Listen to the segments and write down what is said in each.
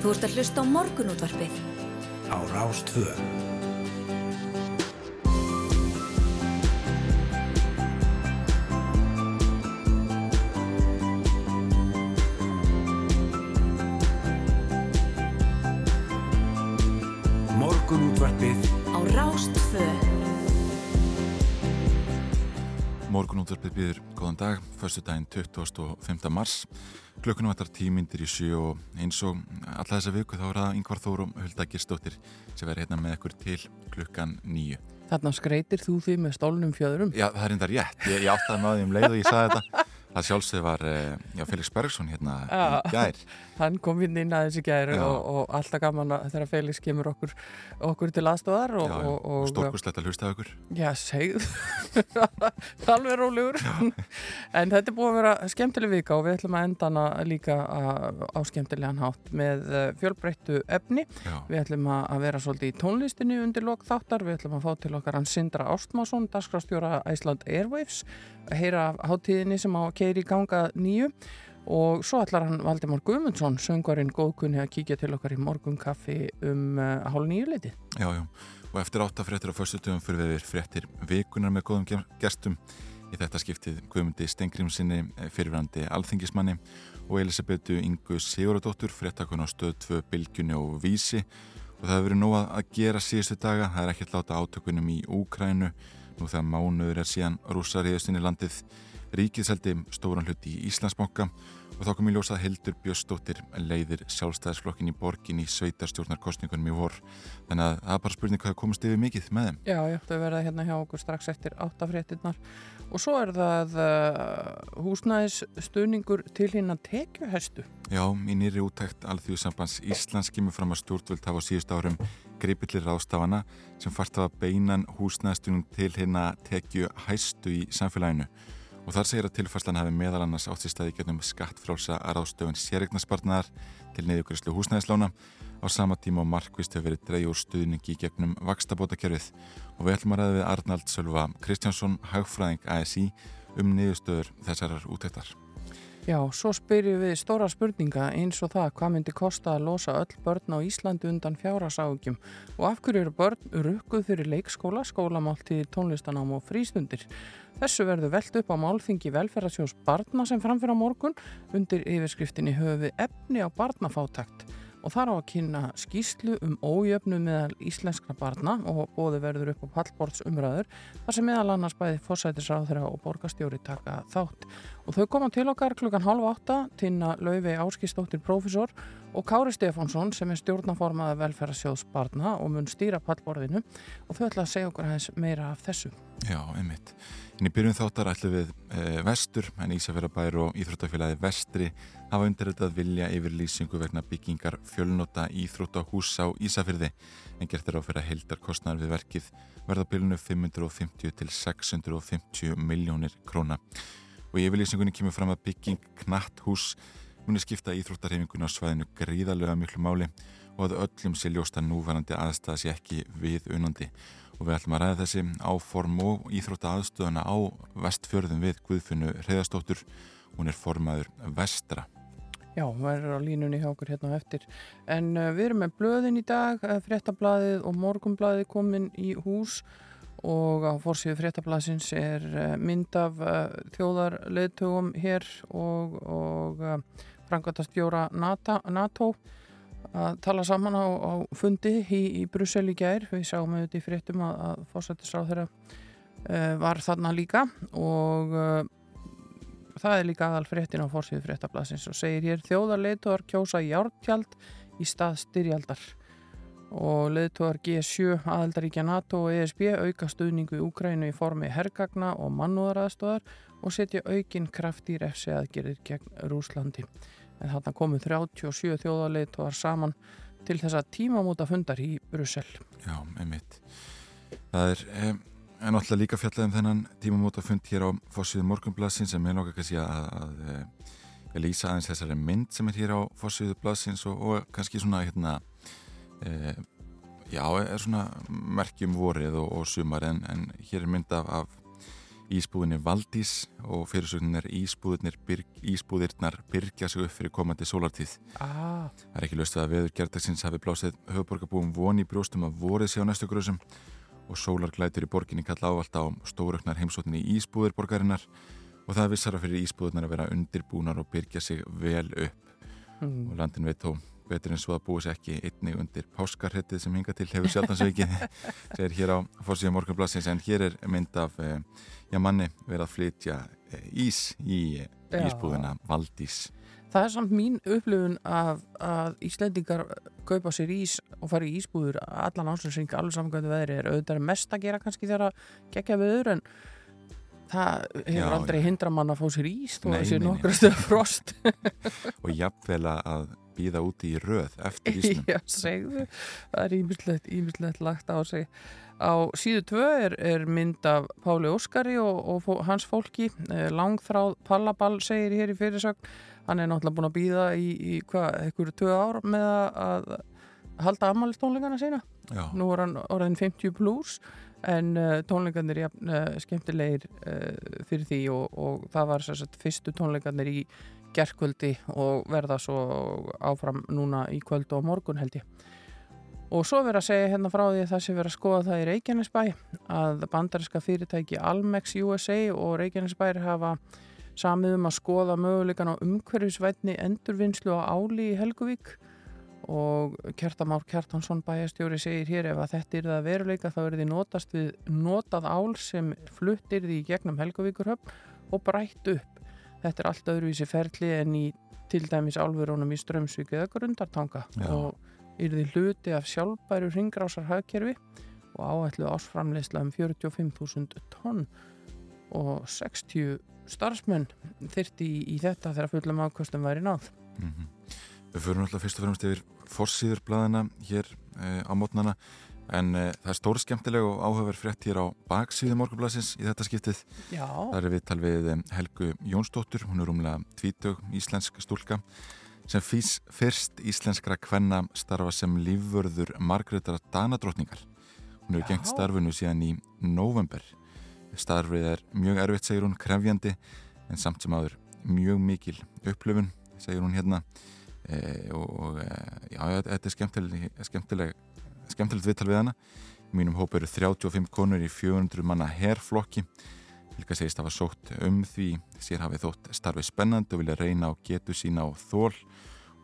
Þú ert að hlusta á morgunútvarpið. Á Rástvö. Morgunútvarpið Á Rástvö. Morgunútvarpið býður góðan dag, förstu daginn 25. mars. Klukkunum ættar tímyndir í sjö og eins og alla þessa viku þá er það yngvar Þórum Hulda Girstóttir sem verður hérna með ykkur til klukkan nýju. Þarna skreitir þú því með stólnum fjöðurum? Já, það er enda rétt. Ég, ég áttaði því um leið og ég saði þetta. Það sjálfsög var eh, já, Felix Bergson hérna Já. í gær. Hann kom inn inn aðeins í gæri Já. og, og alltaf gaman að þegar Felix kemur okkur, okkur til aðstóðar og, og, og Stórkurslegt að hlusta á ykkur. Já, segð alveg rólegur en þetta er búið að vera skemmtileg vika og við ætlum að enda hana líka á, skemmtilegan hátt með eh, fjölbreyttu efni Já, við ætlum að að vera svolítið í tónlistinni undir lok þáttar, við ætlum að fá til okkar hann Sindra Ástmásson, dagskrastjóra Iceland Airwaves, að heyra af hátíðinni sem á keiri í ganga nýju og svo ætlar hann Valdimár Guðmundsson söngvarinn góðkunni að kíkja til okkar í morgunkaffi um uh, hálf nýju leiti já, já. Og eftir átta fréttir á föstutöfum fyrir við fréttir vikunar með góðum gestum. Í þetta skiptið Guðmundi Stengrimsinni, fyrirvændi alþingismanni og Elisabetu Ingu Sigurðardóttur, fréttakun á stöð 2 Bilgjunni og Vísi. Og það hefur verið nóg að- gera síðustu daga. Það er ekkert láta átökunum í Úkrænu. Nú þegar mánuður er síðan austinni landið. Ríkið seldi stóran hluti í Íslandsbanka og þá kom í ljósa að Hildur Björstóttir leiðir sjálfstæðisflokkin í borgin í sveitarstjórnarkostningunum í vor. Þannig að það er bara spurning hvað komast yfir mikið með þeim. Já, já, þau verða hérna hjá okkur strax eftir áttafréttinnar og svo er það uh, húsnæðis stuðningur til hérna tekjuhestu Já, í nýri útækt Alþjóðsambands Íslands kemur fram að stjórnvöld hafa á síðust árum greipillir ráðstafana sem fart hafa beinan húsnæðstunum til hérna tekju hæstu í samfélaginu og þar segir að tilfærslan hafi meðal annars átt sér staði getnum skattfrálsa að ráðstöfun sérregnarspartnaðar til neyðugræslu húsnæðislána á sama tíma og markvist hefur verið dreig úr stuðningi gegnum vakstabótakerfið og við ætlum að ræða við Arnald Sölva Kristjánsson, hagfræðing ASI um niðurstöður þessarar útæktar. Já, svo spyrjum við stóra spurninga eins og það hvað myndi kosta að losa öll börn á Íslandi undan fjáraságjum og af hverju eru börn rukkuð fyrir leikskóla, skólamáltíðir, tónlistanám og frístundir. Þessu verður velt upp á málþingi velferðarsjós barna sem framfyrir á morgun undir yfirskriftinni höfum við efni á barnafátakt og þar á að kynna skýslu um ójöfnu meðal íslenskra barna og bóði verður upp á pallbordsumræður þar sem meðal annars bæði fórsætisráðherra og borgarstjóri taka þátt og þau koma til okkar klukkan halv átta tinna Lauvi Áskistóttir prófessor og Kári Stefánsson sem er stjórnaformaða velferðarsjóðs barna og mun stýra pallborðinu og þau ætla að segja okkur aðeins meira af þessu. Já, einmitt. En í byrjun þáttar ætlum við e, vestur, en Ísafjörðabær og Íþróttafélagi vestri hafa undirritað vilja yfir lýsingu vegna byggingar fjölnota Íþróttahús á Ísafjörði en gert er á fyrir að heildar kostnar við verkið verða byrjunu 550 til 650 miljónir króna. Og í yfirlýsingunni kemur fram að bygging knatt hús muni skipta íþróttarhefingun á svæðinu gríðarlega miklu máli og að öllum sé ljósta núvarandi aðstæða sé ekki við unandi og við ætlum að ræða þessi áform og íþrótta aðstöðuna á vestfjörðum við Guðfunnu Reyðastóttur hún er formaður vestra. Já, hún verður á línunni hjá okkur hérna á eftir. En uh, við erum með blöðin í dag, uh, fréttablaðið og morgunblaðið komin í hús. og á fórsíðu fréttablaðsins er uh, mynd af uh, þjóðarleðtugum hér og, og uh, frangatastjóra NATO, að tala saman á, á fundi í, í Brussel í gær. Við sáum auðvitað í fréttum að, að fórsættisráð þeirra var þarna líka og það er líka aðal fréttin á fórsíðu fréttablasins og segir hér þjóðarleituar kjósa járntjald í stað styrjaldar og leituar G7 aðaldaríkja NATO og ESB auka stuðningu í Úkrænu í formi hergagna og mannúðaraðstóðar og setja aukin kraft í refsi aðgerir gegn Rúslandi. En þarna komu 37 þjóðarleituar saman til þessa tímamóta fundar í Brussel. Já, einmitt Það er en alltaf líka fjallað um þennan tímamóta fund hér á fórsíðu morgunblassin sem er nokkað kannski að, að, að, að lýsa aðeins þessari mynd sem er hér á fórsíðu blassins og, og kannski svona hérna e, já, er svona merkjum vorið og, og sumar en, en hér er mynd af, af Ísbúðinni Valdís og fyrirsögnin er Ísbúðirnar, byrg, byrgja sig upp fyrir komandi sólartíð. Ah, Það er ekki löst að veður gerdagsins hafi blásið höfuborgarbúum von í brjóstum að vorið sé á næstu gröðsum og sólarglætur í borginni kalla ávalt á stóröknar heimsóttinni í Ísbúðir borgarinnar og það vissara fyrir Ísbúðirnar að vera undirbúnar og byrgja sig vel upp mm. og landin veit þó betur en svo að búið sér ekki einnig undir páskarhettið sem hinga til hefur sjálfnansveikið segir hér á fórsíða morgunblassins en hér er mynd af eh, já, manni verið að flytja eh, ís í eh, ísbúðina Valdís. Það er samt mín upplifun að, að Íslendingar kaupa sér ís og fara í ísbúður allan ásinsring alveg samkvæmdu veðri er auðvitað er mest að gera kannski þegar að gegja viður en það hefur Já, aldrei hindra mann að fá sér ís þó að sé nei, nei. nokkra stöð frost. Og jafnvel að býða úti í röð eftir ísnum Já, segðu, það er ímislegt, ímislegt lagt á sig. Á síðu tvö er, er mynd af Páli Óskari og, og hans fólki, eh, langþráð Pallaball segir hér í fyrirsögn. Hann er náttúrulega búin að býða í, í hvað, einhverju tvö ár með að, halda ammælistónleikana sína. Já, Nú er hann orðin 50 pluss en uh, tónleikarnir er uh, skemmtilegir uh, fyrir því og, og það var sér sagt fyrstu tónleikarnir í gerkvöldi og verða svo áfram núna í kvöldu og morgun held ég. Og svo verið að segja hérna frá því að það sé verið að skoða það í Reykjanesbæ að bandariska fyrirtæki Almex USA og Reykjanesbær hafa samið um að skoða möguleikan á umhverfisvætni endurvinnslu á áli í Helguvík og Kjartamár Kjartansson bæjastjóri segir hér ef að þetta er það veruleika þá er því notast við notað ál sem fluttir því gegnum Helgavíkurhöfn og brætt upp. Þetta er allt öðruvísi ferli en í til dæmis álverónum í Strömsvík eða Grundartanga Já. og því hluti af sjálfbæru ringrásar hagkerfi og áætlu ásframleysla um 45.000 tonn og 60 starfsmenn þyrti í, í þetta þegar fullum afkvæstum væri náð. mm Við förum alltaf fyrst og fremst yfir forsýður blaðina hér uh, á mótnana en uh, það er stór skemmtileg og áhugaverð frétt hér á baksíðu morgunblassins í þetta skiptið. Já, Það er viðtal við um, Helgu Jónsdóttur, hún er rúmlega tvítug íslensk stúlka sem fís, fyrst íslenskra kvenna starfa sem lífvörður Margreðar Danadrottningar. Hún hefur gengt starfinu síðan í november. Starfið er mjög erfitt, segir hún, krefjandi en samt sem aður mjög mikil upplöfun, segir hún hérna e, og e, já, þetta er skemmtileg, skemmtileg, skemmtilegt viðtal við hana. Í mínum hóp eru 35 konur í 400 manna herflokki Helga segist hafa sótt um því sér hafi þótt starfið spennandi og vilja reyna á getu sína og þól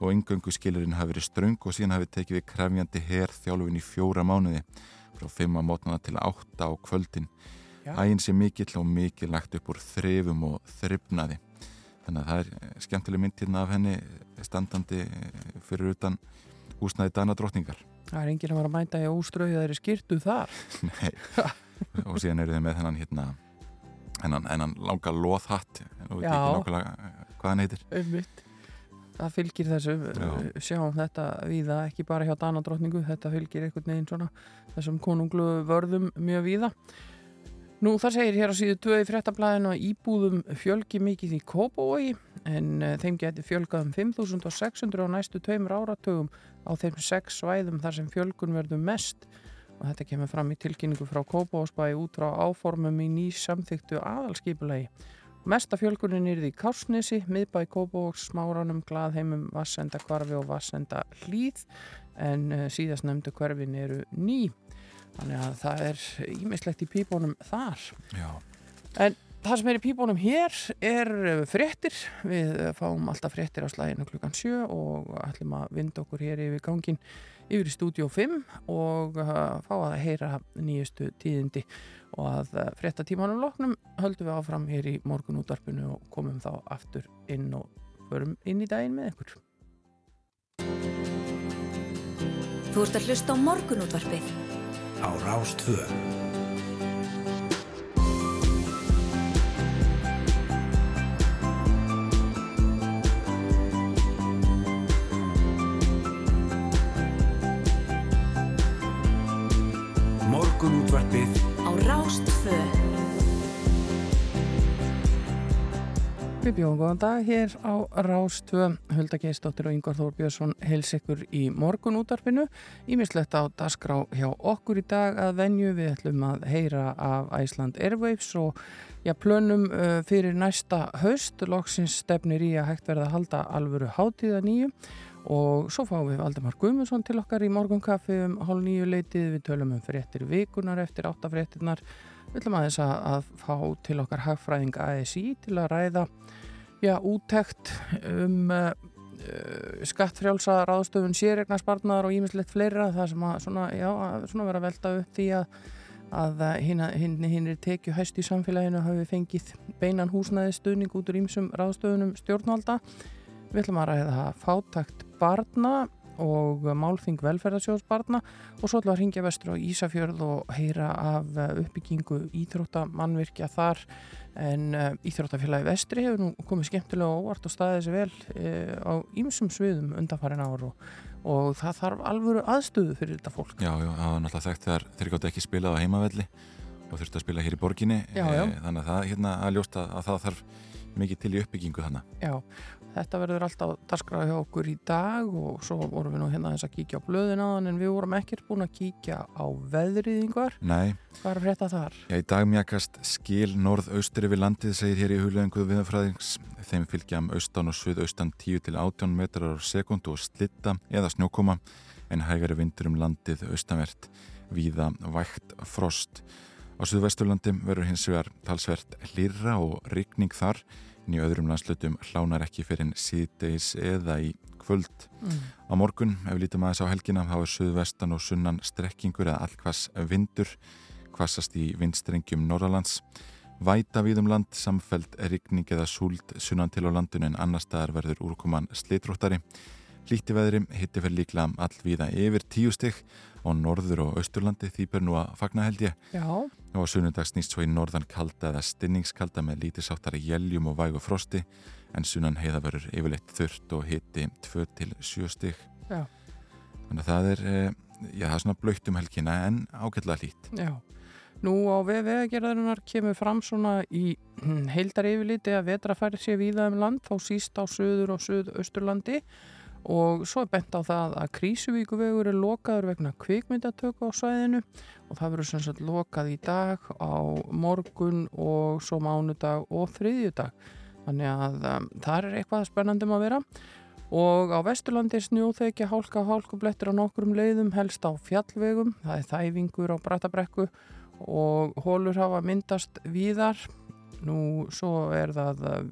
og yngöngu skilurinn hafi verið ströng og síðan hafi tekið við krefjandi herþjálfin í fjóra mánuði frá 5 á mótnana til 8 á kvöldin. Já. Ægin sé mikill og mikið lagt upp úr þrefum og þryfnaði. Þannig að það er eh, skemmtileg mynd hérna af henni standandi eh, fyrir utan húsnaði Dana drottningar. Það er enginn að vera að mæta í óströðu þeirri skýrtu þar. Nei. og síðan eru þið með þennan hérna hennan, hennan langa loðhatt og veit Já. ekki nákvæmlega eh, hvað hann heitir Umvitt. Það fylgir þessu, Já. uh, sjáum þetta víða, ekki bara hjá Danadrottningu, þetta fylgir einhvern veginn svona þessum konunglu vörðum mjög víða. Nú það segir hér á síðu 2 í fréttablaðinu að íbúðum fjölgi mikið í Kópavogi en uh, þeim geti fjölgað um 5600 á næstu tveimur áratugum á þeim sex svæðum þar sem fjölgun verður mest og þetta kemur fram í tilkynningu frá Kópavósbæi út frá áformum í ný samþyktu aðalskipulegi. Mesta fjölgunin er í Kársnesi, miðbæ Kópavóks, Smáranum, Glaðheimum, Vassenda Kvarfi og Vassenda Hlýð en uh, síðast nefndu hverfin eru ný. Þannig að það er ímislegt í pípunum þar. Já, Það sem er í pípunum hér er fréttir. Við fáum alltaf fréttir á slæginu klukkan 7 og ætlum að vinda okkur hér yfir gangin yfir í stúdíó 5 og uh, fá að heyra nýjustu tíðindi og að uh, frétta tímanum loknum höldum við áfram hér í morgun útvarpinu og komum þá aftur inn og förum inn í daginn með ykkur. Þú ert að hlusta á morgunútvarpið. Á Rástvö. Morgunútvarpið Á Rástfö. Við bjóðum góðan dag hér á Rástvö, Hulda Geistóttir og Yngvar Þór Björnsson heils ykkur í morgun útarpinu. Ímislegt á dasgrá hjá okkur í dag að venju. Við ætlum að heyra af Æsland Airwaves og já, plönum uh, fyrir næsta haust. Loksins stefnir í að hægt verða að halda alvöru hátíða nýju og svo fáum við Valdemar Guðmundsson til okkar í morgunkaffi um hálf nýju leitið. Við tölum um fréttir vikunar eftir áttafréttirnar Við ætlum aðeins að, að fá til okkar hagfræðing ASI til að ræða já, úttekt um uh, skattfrjálsa ráðstöfun sérregnarspartnar og ímislegt fleira það sem að svona, já, að svona vera velta upp því að, að hinn hin, hin er tekju hæst í samfélaginu hafi fengið beinan húsnæði stuðning út úr ímsum ráðstöfunum stjórnvalda. Við ætlum að ræða fátakt barna og málþing velferðarsjóðsbarna og svo ætlum að ringja vestur á Ísafjörð og heyra af eh, uppbyggingu íþróttamannvirkja þar en uh, Íþróttafélagi vestri hefur nú komið skemmtilega óvart og staðið sér vel uh, á ýmsum sviðum undanfærin ár og, og það þarf alvöru aðstöðu fyrir þetta fólk. Já, já, það var náttúrulega þekkt þegar þeir gátt ekki spilað á heimavelli og þurfti að spila hér í borginni já, já. E, þannig að það hérna að ljósta að það þarf mikið til í uppbyggingu þannig. Já, Þetta verður alltaf dasgraði hjá okkur í dag og svo vorum við nú hérna að kíkja á blöðin aðan en við vorum ekkert búin að kíkja á veðriðingar. Nei. Hvað er frétta þar? Já, í dag mjögast skil norð-austri við landið segir hér í hugleðingu viðfræðings. Þeim fylgja um austan og suðaustan 10 til 18 metrar á sekundu og slitta eða snjókoma en hægari vindur um landið austanvert víða vægt frost. Á suðvesturlandi verður hins vegar talsvert hlýra og rykning þar í öðrum landslutum hlánar ekki fyrir síðdeis eða í kvöld. Mm. Á morgun, ef við lítum aðeins á helgina, þá er söðvestan og sunnan strekkingur eða allkvass vindur, kvassast í vindstrengjum Norralands. Væta við um land, samfelt rigning eða súld sunnan til á landinu en annar staðar verður úrkoman slitróttari. Líti veðri hitti fyrir líkla allvíða yfir tíu stygg á norður og austurlandi því ber nú að fagna held ég. Já. Og á sunnundags nýst svo í norðan kalda eða stinningskalda með lítisáttari jæljum og vægu frosti en sunnan heiða verður yfirleitt þurft og hitti 2-7 stygg. Já. Þannig að það er, eh, já það er svona blöytt um helgina en ágætlega hlýtt. Já. Nú á veðvegagerðarinnar kemur fram svona í heildar yfirliti að vetrafæri sé víða um land þá síst á söður og söðausturlandi og svo er bent á það að Krísuvíkuvegur er lokaður vegna kvikmyndatöku á svæðinu og það verður sem sagt lokað í dag á morgun og svo mánudag og þriðjudag. Þannig að um, það er eitthvað spennandum að vera. Og á Vesturlandi er snjóþekja hálka hálkublettir á nokkrum leiðum helst á fjallvegum, það er þæfingur á Brattabrekku og hólur hafa myndast víðar. Nú svo er það um,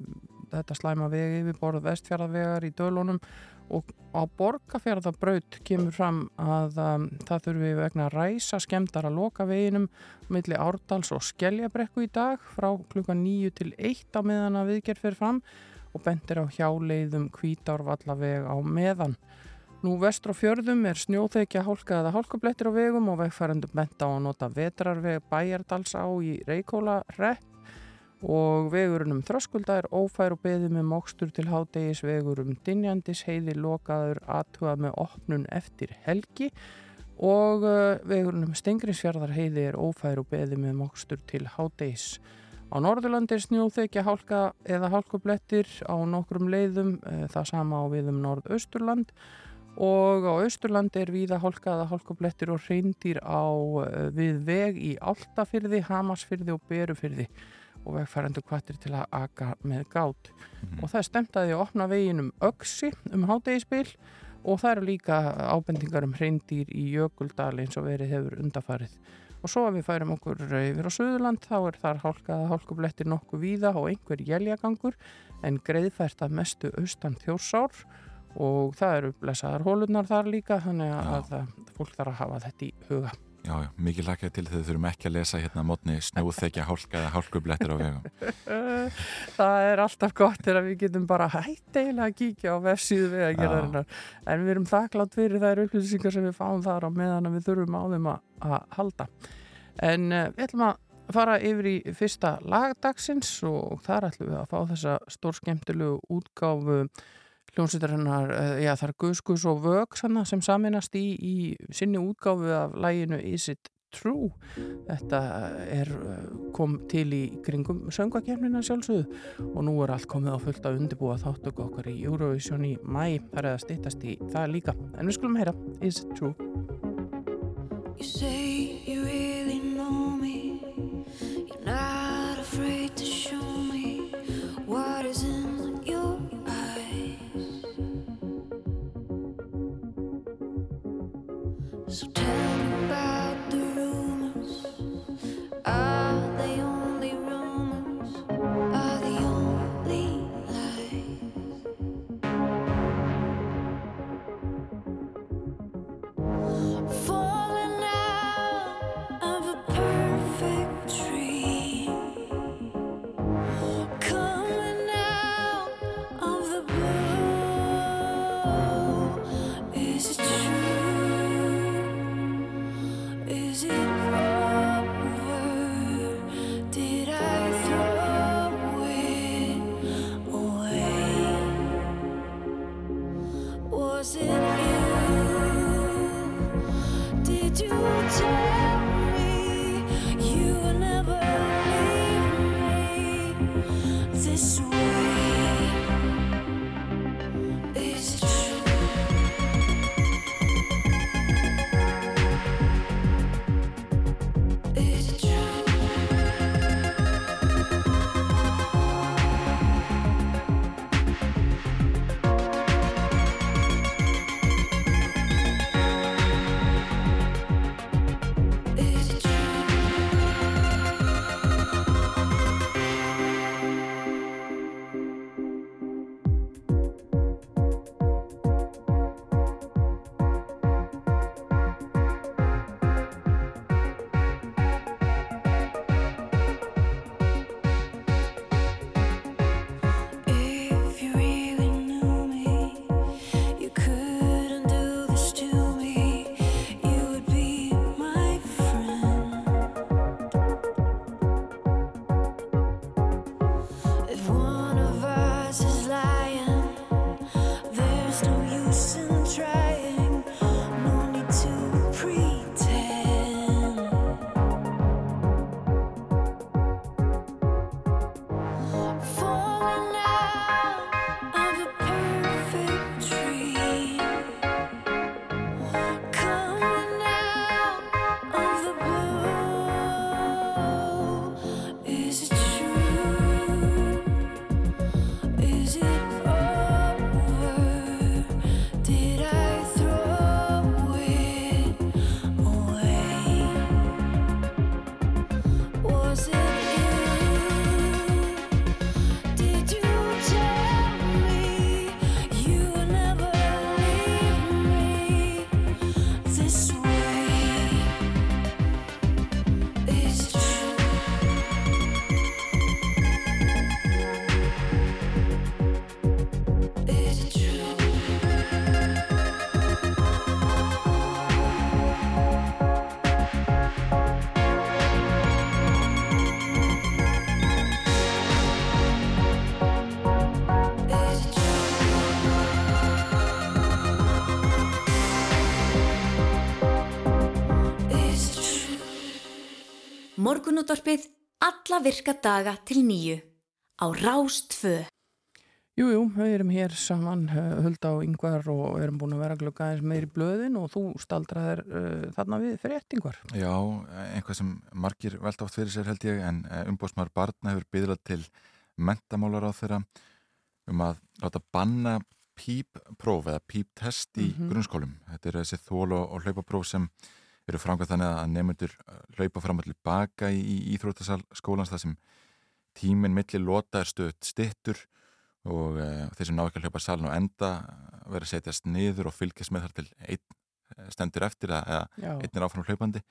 þetta slæma vegi við borð vestfjaraðvegar í dölunum og á borgarfjörðabraut kemur fram að um, það þurfi vegna að ræsa skemdar að loka veginum millir Árdals og Skeljabrekku í dag frá klukka 9 til 1 á meðan að viðgerð fyrir fram og bendir á hjáleiðum kvítárvallaveg á meðan. Nú vestur á fjörðum er snjóþekja hálka eða hálkublettir á vegum og vegfærandum bent á að nota vetrarveg Bæjardals á í Reykjóla repp og vegurinn um þröskulda er ófær og beðið með mókstur til hádegis vegur um Dinjandis heiði lokaður aðtúað með opnun eftir helgi. Og uh, vegurinn um Stengriðsfjörðar heiði er ófær og beðið með mókstur til hádegis. Á Norðurlandi er snjóþekja hálka eða hálkublettir á nokkrum leiðum, uh, það sama á við um Norðausturland. Og á Austurlandi er víða hálka eða hálkublettir og reyndir á uh, við veg í Áltafyrði, Hamasfyrði og Berufyrði og vegfærandu kvartir til að aka með gát. Mm -hmm. og það er stemt að opna vegin um öksi um hátegispil og það eru líka ábendingar um hreindir í Jökuldal eins og verið hefur undafarið og svo að við færum okkur yfir á Suðurland þá er þar hálkaða hálkublettir nokkuð víða og einhver jæljagangur en greiðfært að mestu austan þjórsár. Og það eru blessaðar hólunar þar líka þannig að, að fólk þarf að hafa þetta í huga Já, já, mikið lakað til þau þurfum ekki að lesa hérna mótni snúþekja hálka eða hálkublettir á vegum. Það er alltaf gott þegar við getum bara hægt eiginlega að kíkja á vefsíðu gera þennar. En við erum þakklátt fyrir þær upplýsingar sem við fáum þar á meðan við þurfum á þeim að, halda. En uh, við ætlum að fara yfir í fyrsta lagdagsins og þar ætlum við að fá þessa stór skemmtilegu útgáfu hljómsveitarinnar, eh, já það er Guðskus og Vög sem saminast í, í sinni útgáfu af læginu Is It True? Þetta er, kom til í kringum söngakefnina sjálfsögðu og nú er allt komið á fullt að undirbúa þáttöku okkar í Eurovision í mæ þar er að stýttast í það líka. En við skulum heyra Is it true? You say Morgunútvarpið alla virka daga til nýju á Rástfö. Jú, jú, við erum hér saman, uh, Hulda og Yngvar og erum búin að vera glögg aðeins meir í blöðin og þú staldraðir uh, þarna við fréttingvar. Já, einhvað sem margir velta oft fyrir sér held ég en umbóðsmaður barna hefur byggðað til mentamálar á þeirra um að láta banna píppróf eða píptest í Mhm. grunnskólum. Þetta eru þessi þól og, og hlaupapróf sem eru framkvæmt þannig að nefnundur hlaupa fram og tilbaka í, í íþróttasal skólans þar sem tíminn milli lota er stöðt stittur og uh, þeir sem ná ekki að hlaupa salin og enda verður að setjast niður og fylgjast með þar til einn eh, stendur eftir að, eða einn er áfram hlaupandi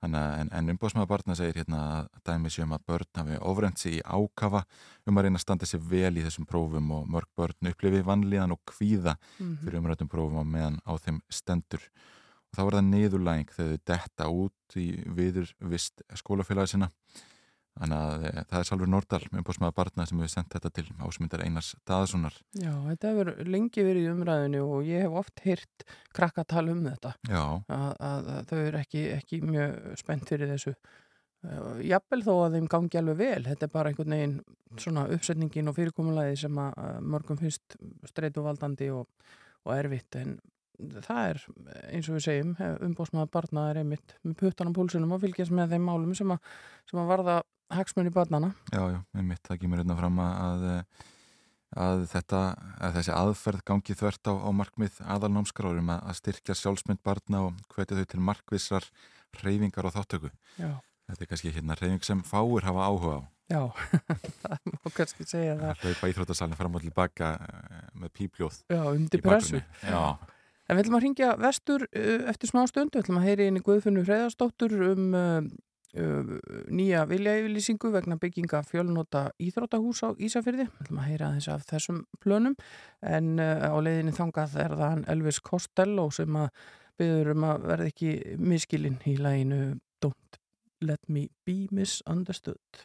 Þannig en, en umbóðsmaður barna segir hérna að dæmi séum að börn hafi ofrend sig í ákafa um að reyna að standa sér vel í þessum prófum og mörg börn upplifi vanlíðan og kvíða mhm. fyrir umrættum prófum á meðan á þeim stendur. Þá er það niðurlæging þegar þau detta út í viður vist skólafélagi sinna Þannig að e, það er Salfur Nordal með umbóðsmaða barna sem hefur sendt þetta til ásmyndar Einars Daðarssonar. Já, þetta hefur lengi verið í umræðinu og ég hef oft hýrt krakka tala um þetta. Já. Að, að, þau eru ekki, ekki mjög spennt fyrir þessu. Uh, Jafnvel þó að þeim gangi alveg vel. Þetta er bara einhvern veginn svona uppsetningin og fyrirkomulagi sem að mörgum finnst streytuvaldandi og, og erfitt en það er eins og við segjum umbóðsmaða barna er einmitt með puttan á púlsunum og fylgjast með þeim málum sem að, sem að varða hagsmunni barnana. Já, já, einmitt, það kemur hérna fram að, að þetta, að þessi aðferð gangi þvert á, á markmið aðalnámskrárum að, styrkja sjálfsmynd barna og hvetja þau til markvissar reyfingar og þáttöku. Já. Þetta er kannski hérna reyfing sem fáir hafa áhuga á. Já, það má kannski segja það. Það hlaupa íþróttasalinn fram og tilbaka eh, með pípljóð. Já, undir pressu. Já. En við ætlum að ringja vestur uh, eftir smá stundu, við ætlum að heyri inn í Guðfunnu Hreðarstóttur um uh, uh, nýja viljayfylýsingu vegna bygginga fjölnóta íþróttahús á Ísafyrði. Við ætlum að heyra aðeins af þessum plönum en á leiðinni þangað er það Elvis Costello sem að byður um að verða ekki miskilinn í læginu Don't Let Me Be Misunderstood.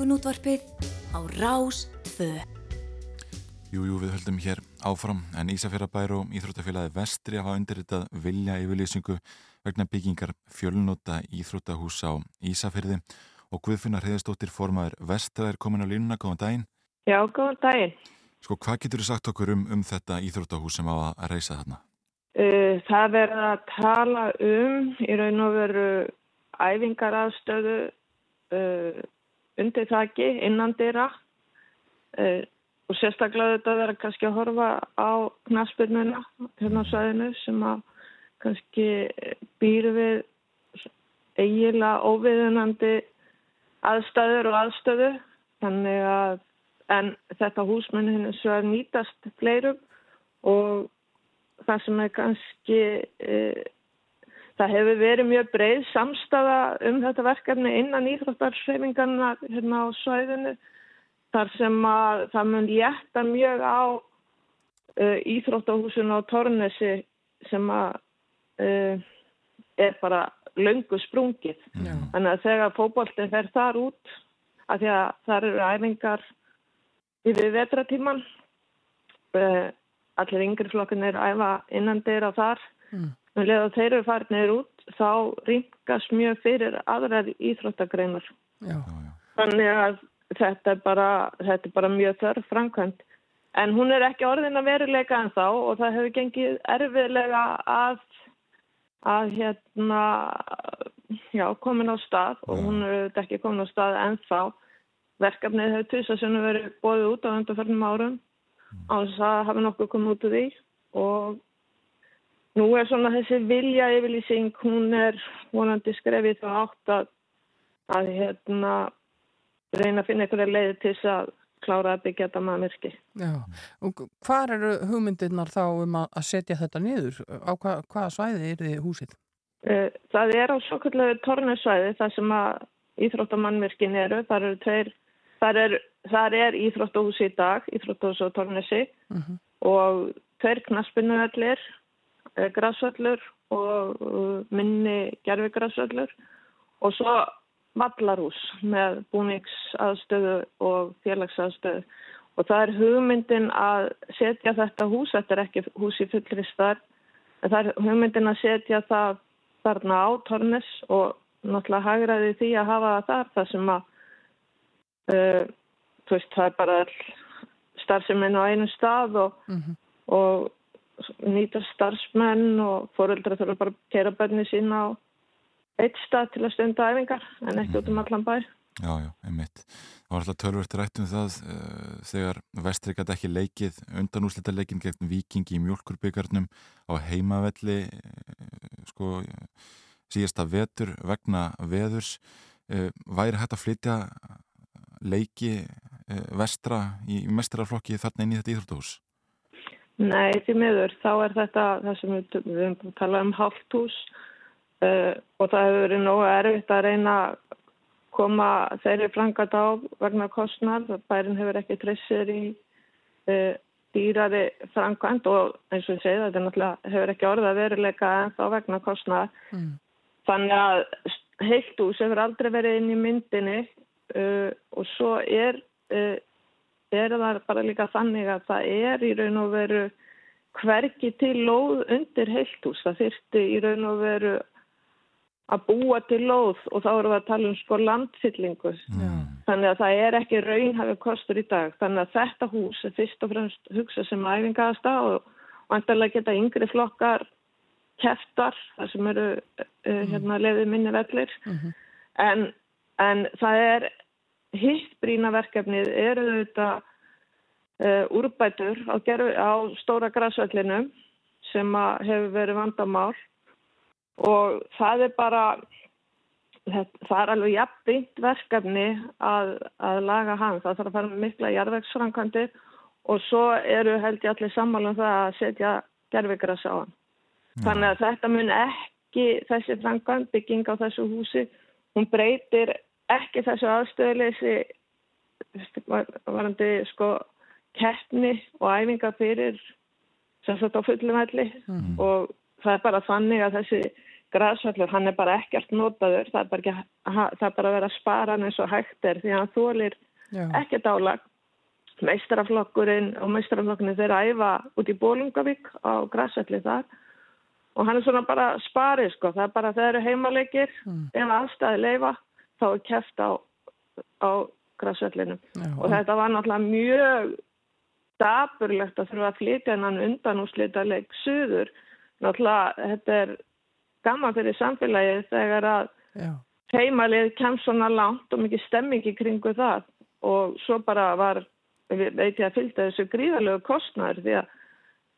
Morgunútvarpið á Rás 2. Jú, jú, við höldum hér áfram en Ísafjörðabær og Íþróttafélagi Vestri hafa undirritað vilja yfirlýsingu vegna byggingar fjölnóta Íþróttahús á Ísafjörði og Guðfinnar Heiðastóttir formaður Vestra er komin á línuna, góðan daginn. Já, góðan daginn. Sko, hvað getur þú sagt okkur um, um þetta Íþróttahús sem á að reysa þarna? Uh, það verður að tala um í raun og veru æfingaraðstöðu uh, undir þakki innan dyrra uh, og sérstaklega þetta vera kannski að horfa á knaspirnuna hérna á svæðinu sem að kannski býr við eiginlega óviðunandi aðstæður og aðstöðu. Þannig að en þetta húsmenn hins vegar nýtast fleirum og það sem er kannski e, það hefur verið mjög breið samstafa um þetta verkefni innan íþróttarsreifingarna hérna á svæðinu þar sem að það mun létta mjög á uh, íþróttahúsinu á Tornesi sem að uh, er bara löngu sprungið. Já. Þannig að þegar fótboltinn fer þar út, að því að þar eru æfingar yfir vetratíman, uh, allir yngri flokkin er æfa innan þeirra þar, Mm. Um að þeir eru farinir út, þá ringast mjög fyrir aðrar íþróttagreinar. Já. Já, já. Þannig að þetta er bara, þetta er bara mjög þörf framkvæmt. En hún er ekki orðin að veruleika en þá og það hefur gengið erfiðlega að, að hérna, já, komin á stað og hún er auðvitað ekki komin á stað en þá. Verkefnið hefur tvisasunum verið bóðið út á undarförnum árum á þess að hafa nokkuð komið út úr því og nú er svona þessi vilja yfirlýsing, hún er vonandi skrefið þá átt að, að hérna, reyna að finna einhverja leiði til þess að klára að byggja þetta maður myrki. Já. Og hvar eru hugmyndirnar þá um að setja þetta niður? Á hva, hvaða svæði er þið húsið? Eh, Það er á svo kallu tornusvæði þar sem að íþróttamannvirkin eru. Þar eru tveir, þar er, þar er íþróttahúsi í dag, íþróttahúsi og tornusi Mhm. og tveir knaspinnuvellir, græsvöllur og uh, minni gerfigræsvöllur og svo vallarhús með búningsaðstöðu og félagsaðstöðu. Og það er hugmyndin að setja þetta hús, þetta er ekki hús í fullri starf, en það er hugmyndin að setja það þarna á Tornes og náttúrulega hagraði því að hafa það þar þar sem að uh, veist, það er bara starfseminn á einu stað og, Mhm. og nýta starfsmenn og fóreldra þurfa bara að kera bönni sín á eitt stað til að stunda æfingar en ekki út um allan bæ. Já, já, einmitt. Það var alltaf tölvört rætt um það uh, þegar Vestri gæti ekki leikið undanúslita leikin gegn Vikingi í mjölkurbyggarnum á heimavelli uh, sko síðasta vetur vegna veðurs uh, væri hægt að flytja leiki vestra í, í mestrarflokki þarna inn í þetta íþróttahús? Nei, því miður, þá er þetta það sem við, við höfum búin að tala um hálft hús uh, og það hefur verið nógu erfitt að reyna að koma þeirri frangat á vegna kostnar. Bærin hefur ekki trissir í uh, dýrari frangand og eins og ég segi þetta náttúrulega hefur ekki orða veruleika en þá vegna kostnar. Mm. Þannig að heilt hús hefur aldrei verið inn í myndinni uh, og svo er, er það bara líka þannig að það er í raun og veru hvergi til lóð undir heilt hús. Það þyrfti í raun og veru að búa til lóð og þá erum við að tala um sko landfyllingu. Já. Þannig að það er ekki raunhafi kostur í dag. Þannig að þetta hús er fyrst og fremst hugsa sem æfingaðasta og vantarlega geta yngri flokkar keftar, þar sem eru uh, hérna lefið minni vellir. Mhm. En, en það er hitt brína verkefnið eru þetta uh, úrbætur á, gerfi, á stóra græsvellinu sem hefur verið vandamál og það er bara það er alveg jafnbyggt verkefni að, að laga hann. Það þarf að fara mikla jarðvegsframkvæmdir og svo eru held ég allir sammála um það að setja gerfigræs á hann. Þannig að þetta mun ekki þessi framkvæmd bygging á þessu húsi, hún breytir ekki þessu aðstöðuleysi varandi sko keppni og æfinga fyrir sem sagt á fullum velli. Og það er bara þannig að þessi græsvallur, hann er bara ekkert notaður, það er bara, ekki, það er bara að vera að spara hann eins og hægt er því að hann þólir ekkert álag. Meistaraflokkurinn og meistaraflokkurinn þeir æfa út í Bólungavík á græsvalli þar. Og hann er svona bara sparið sko, það er bara þeir eru heimaleikir, ef aðstæði leifa þá er keft á, á græsvallinum Já. og þetta var náttúrulega mjög dapurlegt að þurfa að flytja hennan undan og slita leik suður. Náttúrulega þetta er gaman fyrir samfélagið þegar að Já. heimalið kemst svona langt og mikið stemming í kringu það og svo bara var veit ég að fylgta þessu gríðalegu kostnæður því að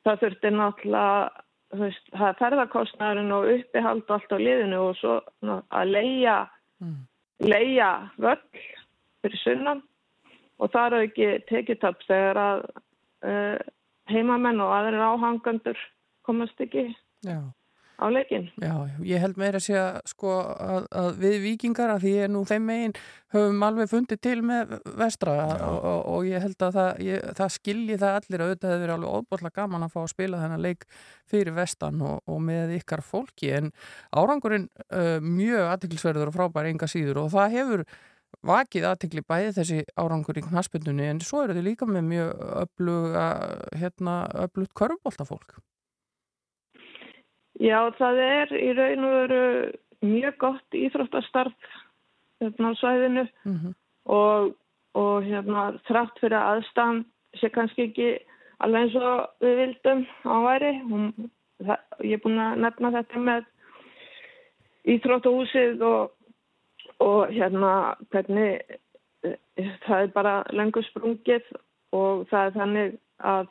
það þurfti náttúrulega, það er ferðarkostnæðurinn og uppihald allt á liðinu og svo að leia, leia völl fyrir sunnan og það er ekki tekjutöp þegar að uh, heimamenn og aðrir áhangandur komast ekki Já. Á leikin. Já, ég held meira að segja sko að, að við vikingar að því ég er nú þeim megin höfum alveg fundið til með vestra og, og, og ég held að það, ég, það skilji það allir að auðvitað hefur verið alveg óbúrslega gaman að fá að spila þennan leik fyrir vestan og, og með ykkar fólki en árangurinn uh, mjög aðtiklisverður og frábær enga síður og það hefur vakið aðtikli bæði þessi árangur í knaspundunni en svo eru þið líka með mjög hérna, öflugt körfbóltafólk. Já, það er í raun og veru mjög gott íþróttastarf hérna á svæðinu Mm -hmm. og, og hérna þrátt fyrir að aðstæðan sé kannski ekki alveg eins og við vildum á væri. Hún, það, ég er búin að nefna þetta með íþróttahúsið og, og hérna hvernig eh, það er bara lengur sprungið og það er þannig að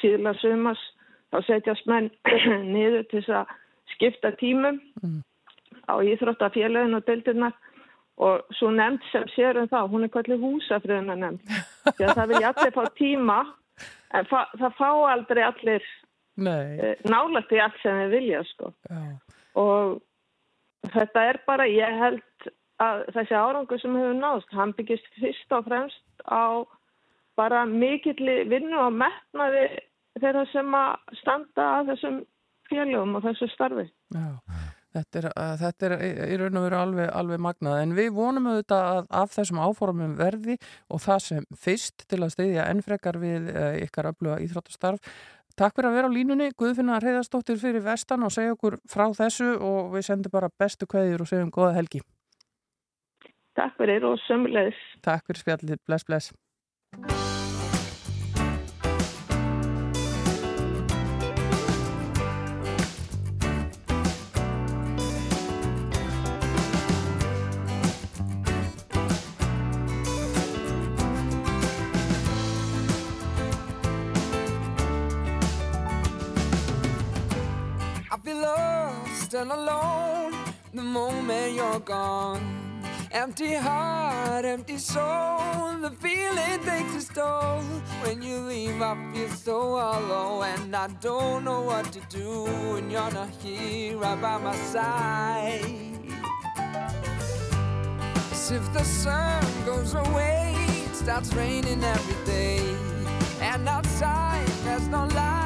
síðla sumars þá setjast menn niður til þess að skipta tímum Mm. á íþróttafélagin og deildirnar og svo nefnd sem sér um það, hún er kallið húsafriðuna nefnd. Því að það vilja allir fá tíma en það fá aldrei allir Nei, e, nálægt í allt sem þeir vilja sko. já. Og þetta er bara, ég held að þessi árangur sem hefur náðst, hann byggist fyrst og fremst á bara mikill vinnu og metnaði þeirra sem að standa að þessum félögum og þessu starfi. Já, þetta er, þetta er í- raun og veru alveg, alveg magnað en við vonum auðvitað að af þessum áformum verði og það sem fyrst til að styðja enn frekar við uh, ykkar öfluga íþróttastarf. Takk fyrir að vera á línunni, Guðfinna Reyðarsdóttir fyrir vestan og segja okkur frá þessu og við sendum bara bestu kveðjur og segjum góða helgi. Takk fyrir og sömulegis. Takk fyrir spjallið, bless bless. And alone the moment you're gone. Empty heart, empty soul, the feeling takes its toll. When you leave, I feel so hollow, and I don't know what to do when you're not here right by my side. As if the sun goes away, it starts raining every day. And outside there's no light,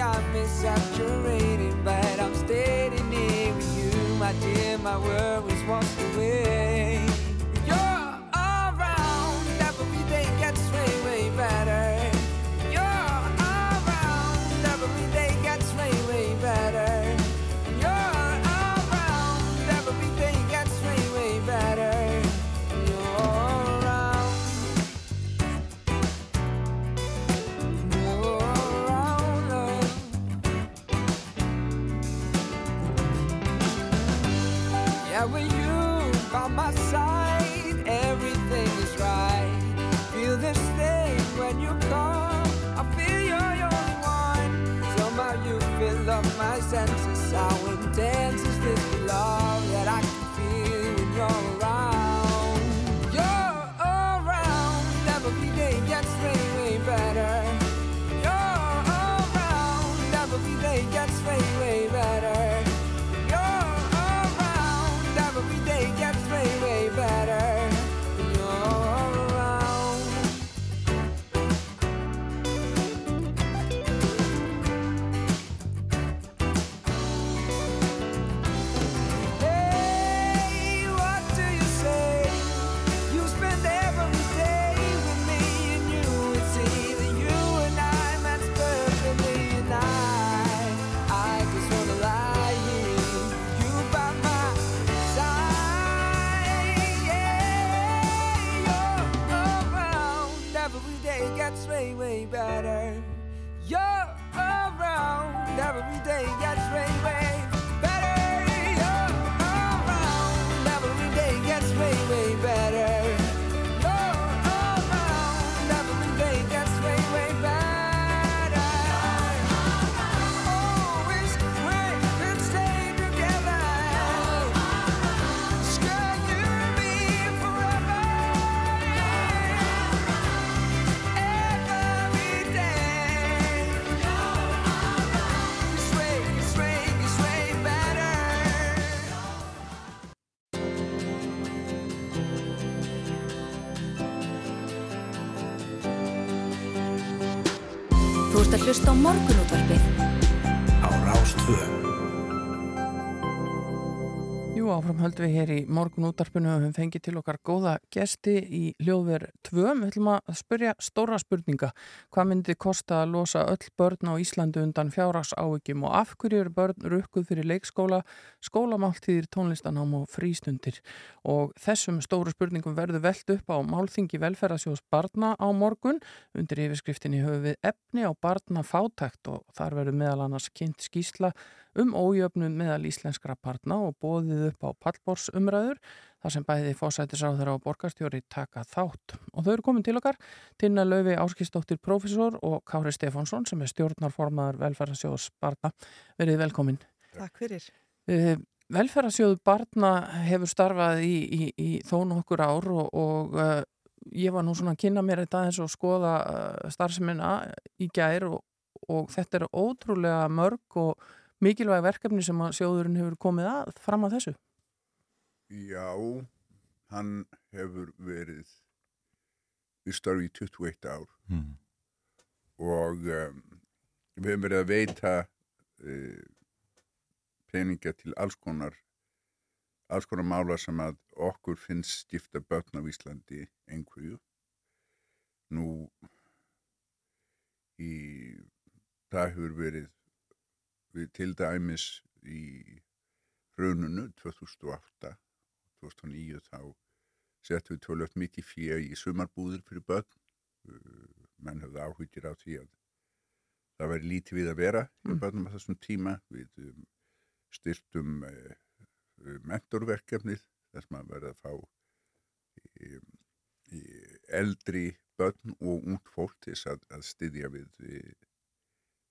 I'm saturated, but I'm standing here with you, my dear. My worries washed away. You höldum við hér í morgun útarpinu og við fengið til okkar góða gesti í hljóðver 2. Við ætlum að spyrja stóra spurninga. Hvað myndi kosta að losa öll börn á Íslandu undan fjárrags áhyggjum og af hverju eru börn rukkuð fyrir leikskóla, skólamáltíðir, tónlistanám og frístundir? Og þessum stóru spurningum verður veld upp á Málþingi velferðasjós barna á morgun. Undir yfirskriftinni höfum við efni á barna fátækt og þar verður meðal annars kynnt skýsla um ójöfnum meðal íslenskra barna og bóðið upp á pallborsumræður þar sem bæði fósættisáður og borgarstjóri taka þátt. Og þau eru komin til okkar, Tinna Lauvi Áskistóttir profesor og Kári Stefánsson sem er stjórnarformaður velferðarsjóðs barna. Verið velkomin. Takk fyrir. Uh, velferðarsjóðu barna hefur starfað í, í, í þó nokkur ár og, og uh, ég var nú svona að kynna mér þetta eins og skoða uh, starfsemina í gær og, og þetta er ótrúlega mörg og mikilvæg verkefni sem að sjóðurinn hefur komið að fram að þessu. Já, hann hefur verið við starfi í 21 ár Mm. og um, við hefum verið að veita uh, peninga til alls konar alls konar mála sem að okkur finnst skipta börn á Íslandi einhverju. Nú í það hefur verið við til dæmis í hrununu 2008 2009 þá settum við tölvöld mikið fyrir í sumarbúður fyrir börn Uh, menn höfðu áhugir á því að það væri lítið við að vera hjá Mm. börnum á þessum tíma við um, styrtum uh, uh, mentorverkefnið þess maður verið að fá um, eldri börn og ung fólk til að, að styðja við,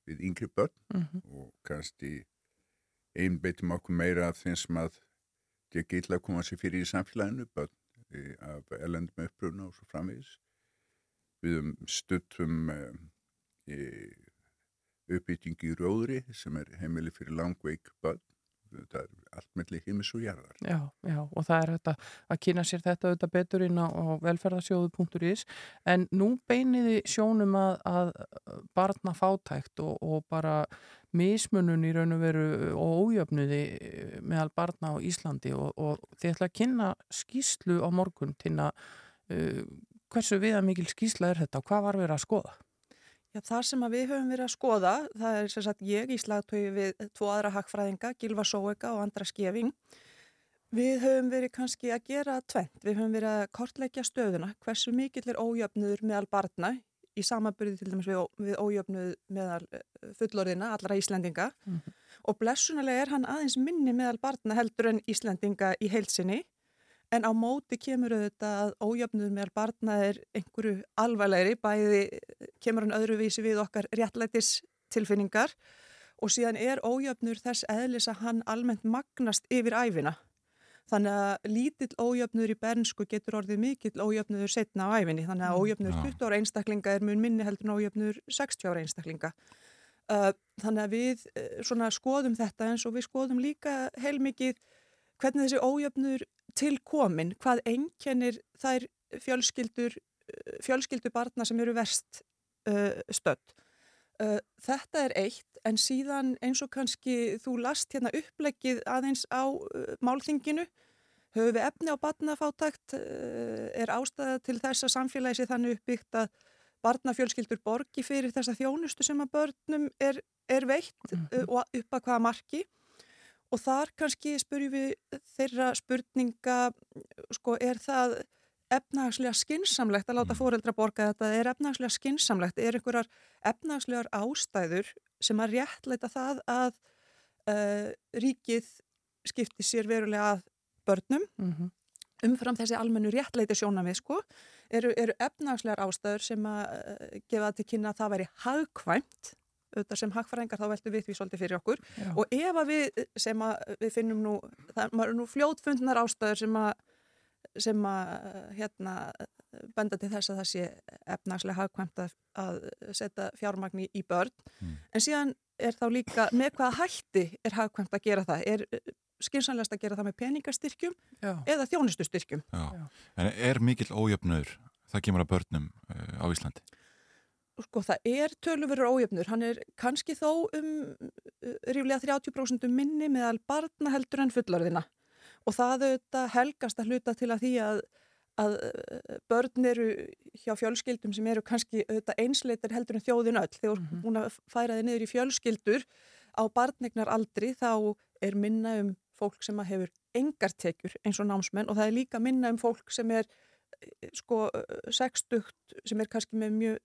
við yngri börn Mhm. og kannski einbeitum okkur meira af þeim sem að ekki illa að koma sér fyrir í samfélaginu börn eh, af elendum uppruna og svo framvegis við um stuttum uh, uppbyttingi í Róðri sem er heimili fyrir langveik börn það allt melli heimis og jarðar Já, já, og það er þetta að kynna sér þetta auðvitað betur inn á, velferðarsjóðu.is en nú beiniði sjónum að, að barna fátækt og, og bara mismunun í raun og veru og ójöfnuði meðal barna á Íslandi og, og þið ætla að kynna skýslu á morgun til að uh, hversu viða mikil skýsla er þetta og hvað var verið að skoða? Já, það sem við höfum verið að skoða, það er sem sagt ég í slagtöyu við tvo aðra hagfræðinga, Gilva Sóega og Andra Skeving. Við höfum verið kannski að gera tvent. Við höfum verið að kortleggja stöðuna, hversu mikill er ójöfnuður meðal barna í samanbyrði til dæmis við, við ójöfnuð meðal eh, fullorðina, allra Íslendinga. Mhm. Og blessunalega er hann aðeins minni meðal barna heldur en Íslendinga í heilsinni. En á móti kemur auðvitað að ójöfnuður meðal barna er einhverju alvarlegri, bæði kemur hann öðruvísi við okkar réttlætis tilfinningar og síðan er ójöfnur þess eðlis að hann almennt magnast yfir æfina. Þannig að lítill ójöfnur í bernsku getur orðið mikill ójöfnur setna á æfinni. Þannig að ójöfnur Já. 20 ára einstaklinga er mun minni heldur en ójöfnur 60 ára einstaklinga. Uh, þannig að við svona skoðum þetta eins og við skoðum líka heilmikið hvernig þessi ójöfnur til komin, hvað einkennir þær fjölskyldur, uh, fjölskyldur barna sem eru verst uh, stödd. Uh, þetta er eitt, en síðan eins og kannski þú last hérna uppleggið aðeins á uh, málþinginu, höfum við efni á barnafátækt, uh, er ástæða til þess að samfélagi sé þannig uppbyggt að barnafjölskyldur borgi fyrir þessa þjónustu sem að börnum er, er veitt uh, og upp að hvaða marki. Og þar kannski spurjum við þeirra spurninga, sko, er það efnahagslega skinsamlegt að láta fóreldra borga þetta, er efnahagslega skinsamlegt, er einhverjar efnahagslegar ástæður sem að réttleita það að uh, ríkið skipti sér verulega að börnum? Mm umfram þessi almennu réttleiti sjónamið sko, eru, eru efnahagslegar ástæður sem að uh, gefa til kynna að það væri hagkvæmt auðvitað sem hagfræðingar þá veltum við því svolítið fyrir okkur Já. og ef að við sem að við finnum nú, það eru nú fljótfundnar ástæður sem að sem að hérna benda til þess að það sé efnagslega hagkvæmt að, að setja fjármagni í börn Mm. en síðan er þá líka með hvaða hætti er hagkvæmt að gera það er skynsanlegast að gera það með peningastyrkjum Já. eða þjónustustyrkjum Já. En er mikill ójöfnur það kemur að börnum uh, á Íslandi? Sko það er tölurverur ójöfnur, hann er kannski þó um uh, ríflega 30% minni meðal barna heldur en fullorðina og það auðvitað helgast að hluta til að því að, að uh, börn eru hjá fjölskyldum sem eru kannski auðvitað einsleitar heldur en þjóðin öll. Þegar mm -hmm. búin að færa þið niður í fjölskyldur á barnegnar aldri þá er minna um fólk sem hefur engar tekjur eins og námsmenn og það er líka minna um fólk sem er eh, sko 60 sem er kannski með mjög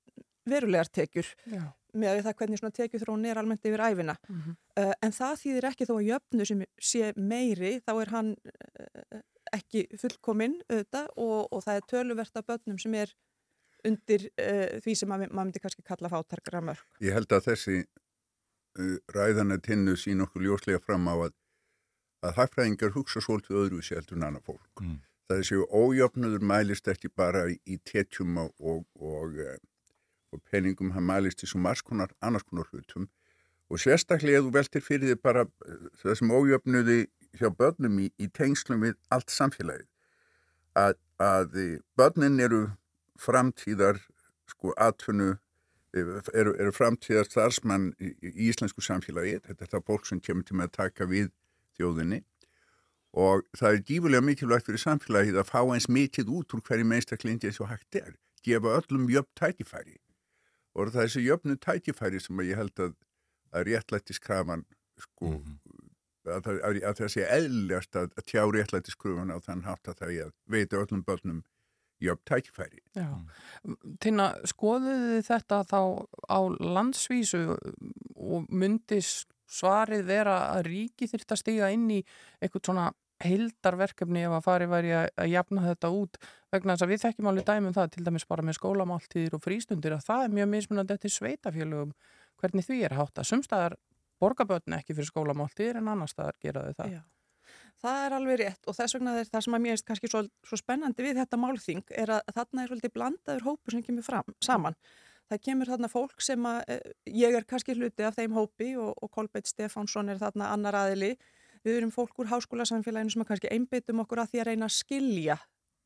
verulegar tekjur Já. með það hvernig svona tekjuþróun er almennt yfir æfina. Mm -hmm. uh, en það þýðir ekki þó að jöfnu sem sé meiri, þá er hann uh, ekki fullkominn auðvitað og, og það er töluvert af börnum sem er undir uh, því sem maður myndi kannski kalla fátarkra mörg. Ég held að þessi ræðana tinnu sín okkur ljóslega fram á að að hagfræðingar hugsa svolítið öðru sér heldur en annað fólk. Mm. Það er séu ójöfnudur mælist ekki bara í, í tétjum og, og, og, og peningum, hann mælist í svo margskonar annars konar hlutum. Og sérstaklega þú veltir fyrir því bara þessum ójöfnuði hjá börnum í, í tengslum við allt samfélagið. Að, að börnin eru framtíðar sko atfunnu eru, eru framtíðar starfsmann í, í íslensku samfélagi. Þetta er það fólk sem kemur til með að taka við þjóðinni. Og það er gífurlega mikilvægt fyrir samfélagið að fá eins mikið út úr hverju meistaklingi eins og hægt er. Gefa öllum jöfn tækifæri og það er þessi jöfnu tækifæri sem ég held að, að réttlættiskrafan sko mm -hmm. að, að, að það sé eðlilegast að tjá réttlættiskrafan á þann hátt að það að veita öllum börnum jöfn tækifæri. Já, Tina, skoðuðu þetta þá á landsvísu og myndis svarið vera að ríki þurft að stiga inn í eitthvað svona heildarverkefni ef að fari væri að, jafna þetta út vegna þess að við þekkjum alveg dæmum það til dæmis bara með skólamáltíðir og frístundir að það er mjög mismunandi eftir sveitafélögum hvernig því er hátt að sumstaðar borgarbötni ekki fyrir skólamáltíðir en annar staðar gera þau það. Já. Það er alveg rétt og þess vegna er það sem að mér er kannski svo, svo spennandi við þetta málþing er að þarna er svolítið blandaður hópu sem kemur fram, saman það kemur þarna fólk sem að ég er kannski hluti af þeim hópi og, og Kolbeitt Stefánsson er þarna annar aðili við erum fólk úr háskólasamfélaginu sem kannski einbyttum okkur að því að reyna að skilja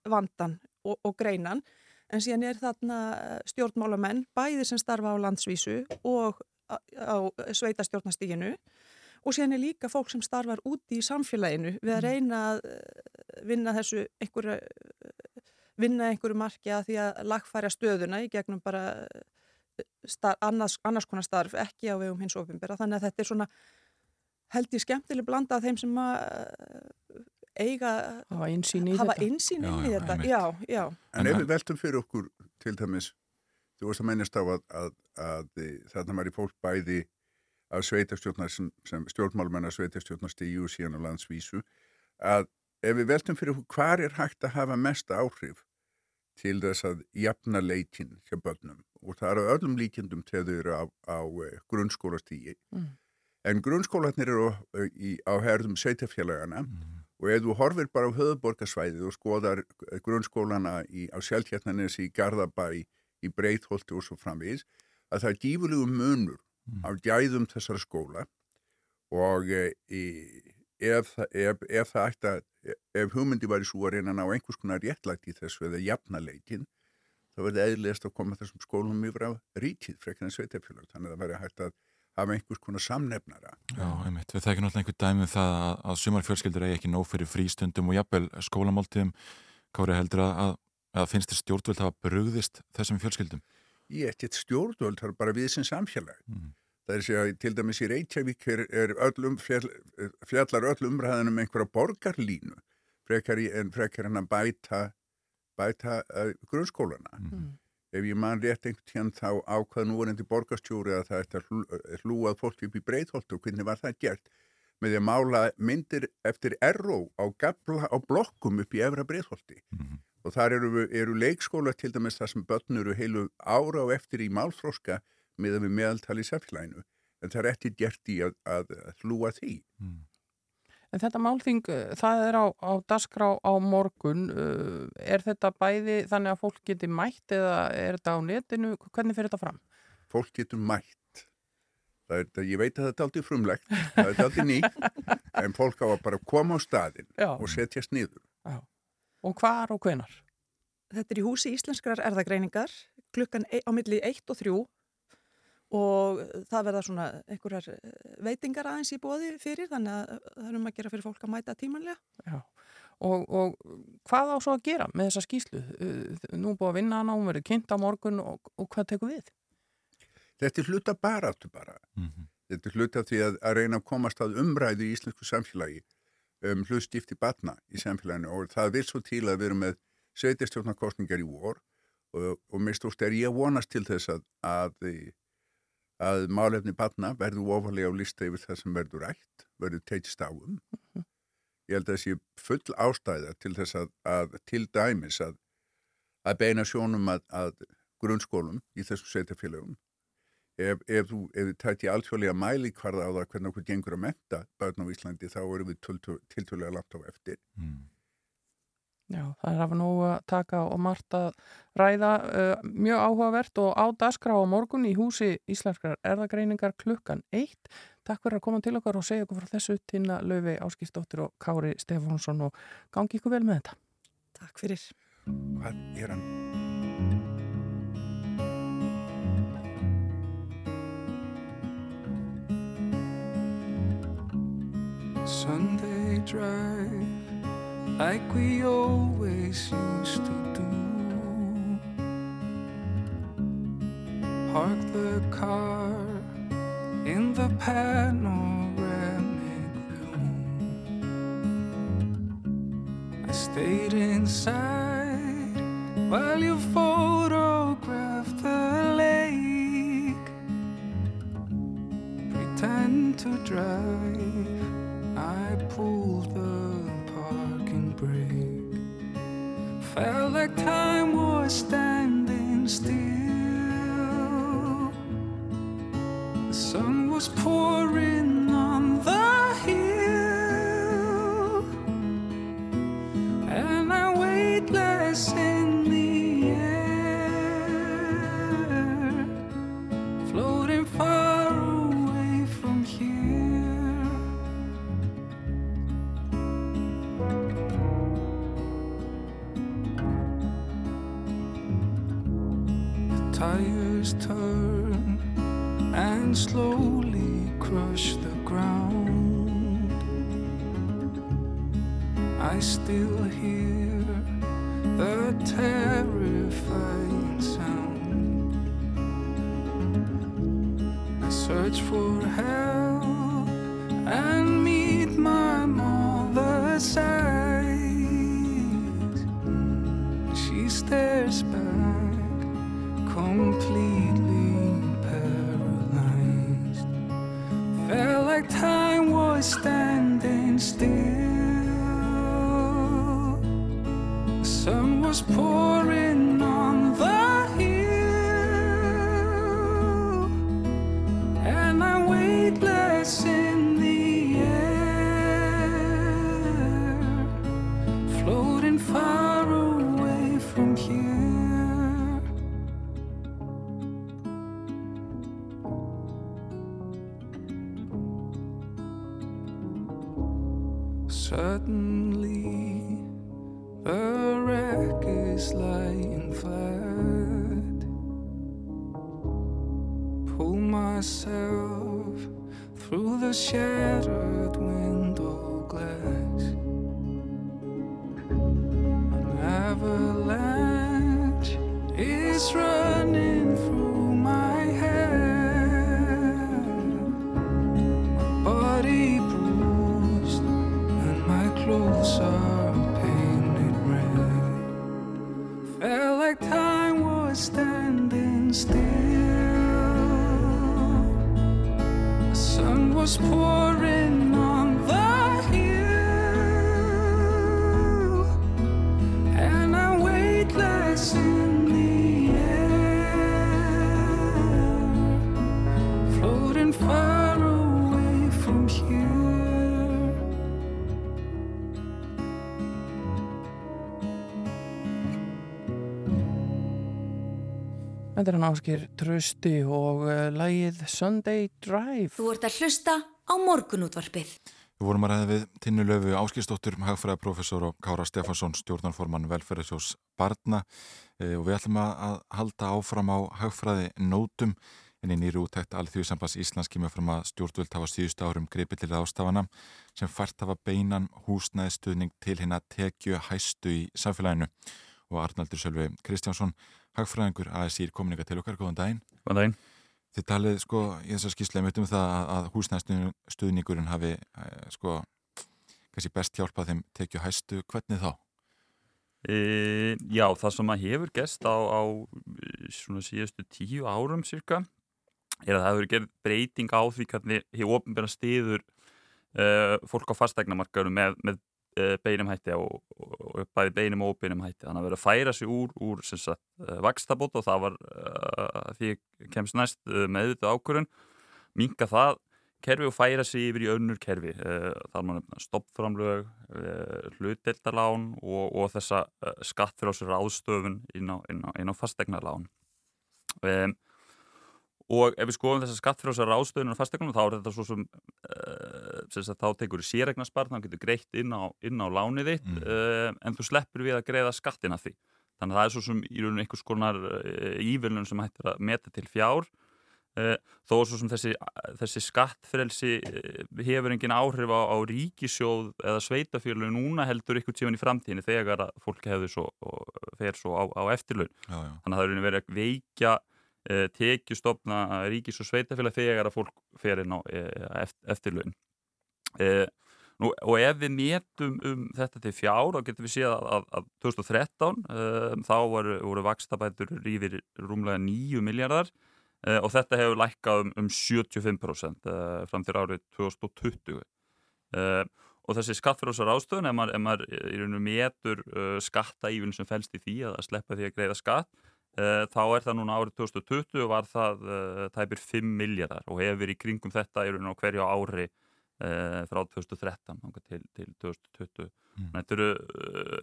vandan og, og greinan. En síðan er þarna stjórnmálamenn bæði sem starfa á landsvísu og á, á sveitastjórnastíginu og síðan er líka fólk sem starfar úti í samfélaginu við að reyna að vinna þessu einhverju vinna einhverju marki að því að lagfæra stöðuna í gegnum bara starf, annars, annars konar starf ekki á vegum hins ofinbera þannig að þetta er svona held ég skemmtileg blanda af þeim sem að eiga hafa einsýn í hafa þetta, einsýn Já, í já, þetta. Já, já. En ef við veltum fyrir okkur til dæmis, þú veist að mennist á að, að, að þarna var í fólk bæði af sveitastjórnar sem, sem stjórnmálmennar sveitastjórnar stíu síðan á landsvísu að ef við veltum fyrir okkur hvar er hægt að hafa mest áhrif til þess að jafna leikin hjá börnum og það eru öllum líkjendum til þau eru á, á eh, grunnskólastígi Mm. En grunnskólanir eru í, á herðum sveitafélagana og ef þú horfir bara á höfuborgarsvæðið og skoðar grunnskólana í, á Sjálfhjartanes í Garðabæ í Breitholti og svo framvegis að það er gífurlegu munur af gæðum þessara skóla og e, í, ef, ef, ef það ætti að ef hugmyndi væri svo að reyna að ná einhvers konar réttlægt í þessu eða jafna leikin þá verði eðlilegast að koma þessum skólum yfir á ríkið frekar en sveitafélag þannig að það verði hægt að hafa einhvers konar samnefnara Já, einmitt. Við þekkjum náttúrulega einhver dæmi um það að, að sumar fjölskyldur eigi ekki nóg fyrir frístundum og jafnvel skólamáltíðum. Kári heldur að, að, að finnst þér stjórnvöld hafa brugðist þessum fjölskyldum? Ég ekkert stjórnvöld, það er bara við sem samfélag. Mm. Það er að segja, til dæmis í Reykjavík er, er öllum, fjall, fjallar öll umræðanum einhverja borgarlínu frekar í- en frekar en að bæta, bæta uh, grunnskólana. Mm. Ef ég man rétt einhvern tíðan þá ákvað núverandi borgarstjóri að það ætti að hlú- hlúað fólk upp í Breitholt og hvernig var það gert? Með því að mála myndir eftir erró á, á blokkum upp í efra Breitholti. Mhm. Og þar eru, eru leikskóla til dæmis þar sem börn eru heilu ára og eftir í málfróska með við meðaltal í samfélaginu. En það er ekki gert í að, að, að hlúa því. Mm. En þetta málþing, uh, það er á, á dasgrá á morgun. Uh, Er þetta bæði þannig að fólk geti mætt eða er þetta á netinu? Hvernig fyrir þetta fram? Fólk getur mætt. Það er, ég veit að það er aldrei frumlegt, það er aldrei nýtt, en fólk á að bara koma á staðinn Já. og setjast niður. Og hvar og hvenar? Þetta er í húsi íslenskrar erðagreiningar klukkan e á milli 1 og 3 og það verða svona einhverjar eh, veitingar aðeins í bóði fyrir þannig að það er um að gera fyrir fólk að mæta tímanlega. Já, og, og hvað á svo að gera með þessa skýslu? Nú er búið að vinna hana, hún verið kynnt á morgun og, og hvað tekur við? Þetta er hluta baráttu bara. Þetta er hluta því að, að reyna að komast að umræðu í íslensku samfélagi um hlustifti batna í samfélaginu og það vil svo til að við erum með sveitirstjórnarkostningar í vor og, og mest úrst er ég vonast til þess að, að, að málefni batna verður ofalega á lista yfir það sem verður rætt, verður teitist á um. Ég held að það sé full ástæða til þess að, að til dæmis að, að beina sjónum að, að grunnskólum í þessum sveitafélagum ef, ef þú, ef þið tætti alþjóðlega mæli hvarða á það hvernig okkur gengur að menta börn á Íslandi þá erum við tiltölulega langt á eftir. Já, það er af nú að taka og margt að ræða uh, mjög áhugavert og á dagskrá á morgun í húsi Íslenskar erðagreiningar klukkan eitt. Takk fyrir að koma til okkar og segja okkur frá þessu tina Laufi Áskistóttir og Kári Stefánsson og gangi ykkur vel með þetta. Takk fyrir. Hvað er hann? Sunday drive like we always used to do. Park the car in the panoramic view. I stayed inside while you photographed the lake. Pretend to drive. I pulled the Felt like time was standing still. The sun was pouring Þetta er hann áskir Trösti og uh, lægið Sunday Drive. Þú ert að hlusta á morgunútvarpið. Við vorum að ræða við Tinnu Löfu Áskistóttur, hagfræðaprofessor og Kára Stefansson, stjórnarformann velferðisjós Barna e, og við ætlum að, að halda áfram á hagfræði nótum en í nýru útækt Alþjóðsambands Íslands kemur fram að stjórnvöld hafa síðustu árum gripið til ástafana sem fært hafa beinan húsnæðistuðning til hérna tekju hæstu í samfélaginu og Arnaldur Sölvi Kristjánsson hagfræðingur ASI komin ykkar til okkar, góðan daginn. Góðan daginn. Þið talið sko í þessar skýrslega um það að, að húsnæðistuðningurinn hafi eh, sko kannski best hjálpað þeim tekju hæstu, hvernig þá? E, já, það sem að hefur gest á, á svona síðustu tíu árum cirka er að það hefur gerð breyting á því hvernig hefur ofnbæra stiður uh, fólk á fastegnamarkaðurum með, með beinum hætti og, og bæði beinum og beinum hætti. Þannig að vera að færa sig úr, úr sagt, uh, vakstabót og það var því kemst næst meðvitað ákvörun minga það kerfi og færa sig yfir í önnur kerfi. Þar mann stoppframlög hlutdeltalán og, og þessa skattfrásir áðstöfun inn á, á, á fastegnarlán um, og ef við skoðum þessa skattfrásar áðstöfun á fastegnarlán þá er þetta svo sem, uh, sem þá tekur í sérregnarsparn þá getur greitt inn á, inn á lánið þitt mm. uh, en þú sleppur við að greiða skattin af því þannig að það er svo sem í rauninu einhvers konar uh, ívilun sem hættir að meta til fjár Eh, þó svo sem þessi, þessi skattfrelsi eh, hefur engin áhrif á, á ríkisjóð eða sveitafjörlu núna heldur ykkur tíman í framtíðinni þegar að fólk hefur svo, fer svo á, á eftirlaun já, já. þannig að það er verið að veikja eh, tekjustofna ríkis og sveitafjörla þegar að fólk fer inn á eh, eftirlaun. Eh, nú, og ef við metum um þetta til fjár þá getum við séð að, að, að 2013 eh, þá voru, voru vakstabætur rífir rúmlega 9 miljardar Uh, og þetta hefur lækkað um, um 75% uh, fram til árið 2020 uh, og þessi skattfyrir ástöðun, ef maður, ef maður metur skattaífun sem fælst í því að sleppa því að greiða skatt þá er það núna árið 2020 og var það tæpir 5 miljardar og hefur í kringum þetta í rauninu á hverju ári frá 2013 til, til 2020 mm. þetta eru,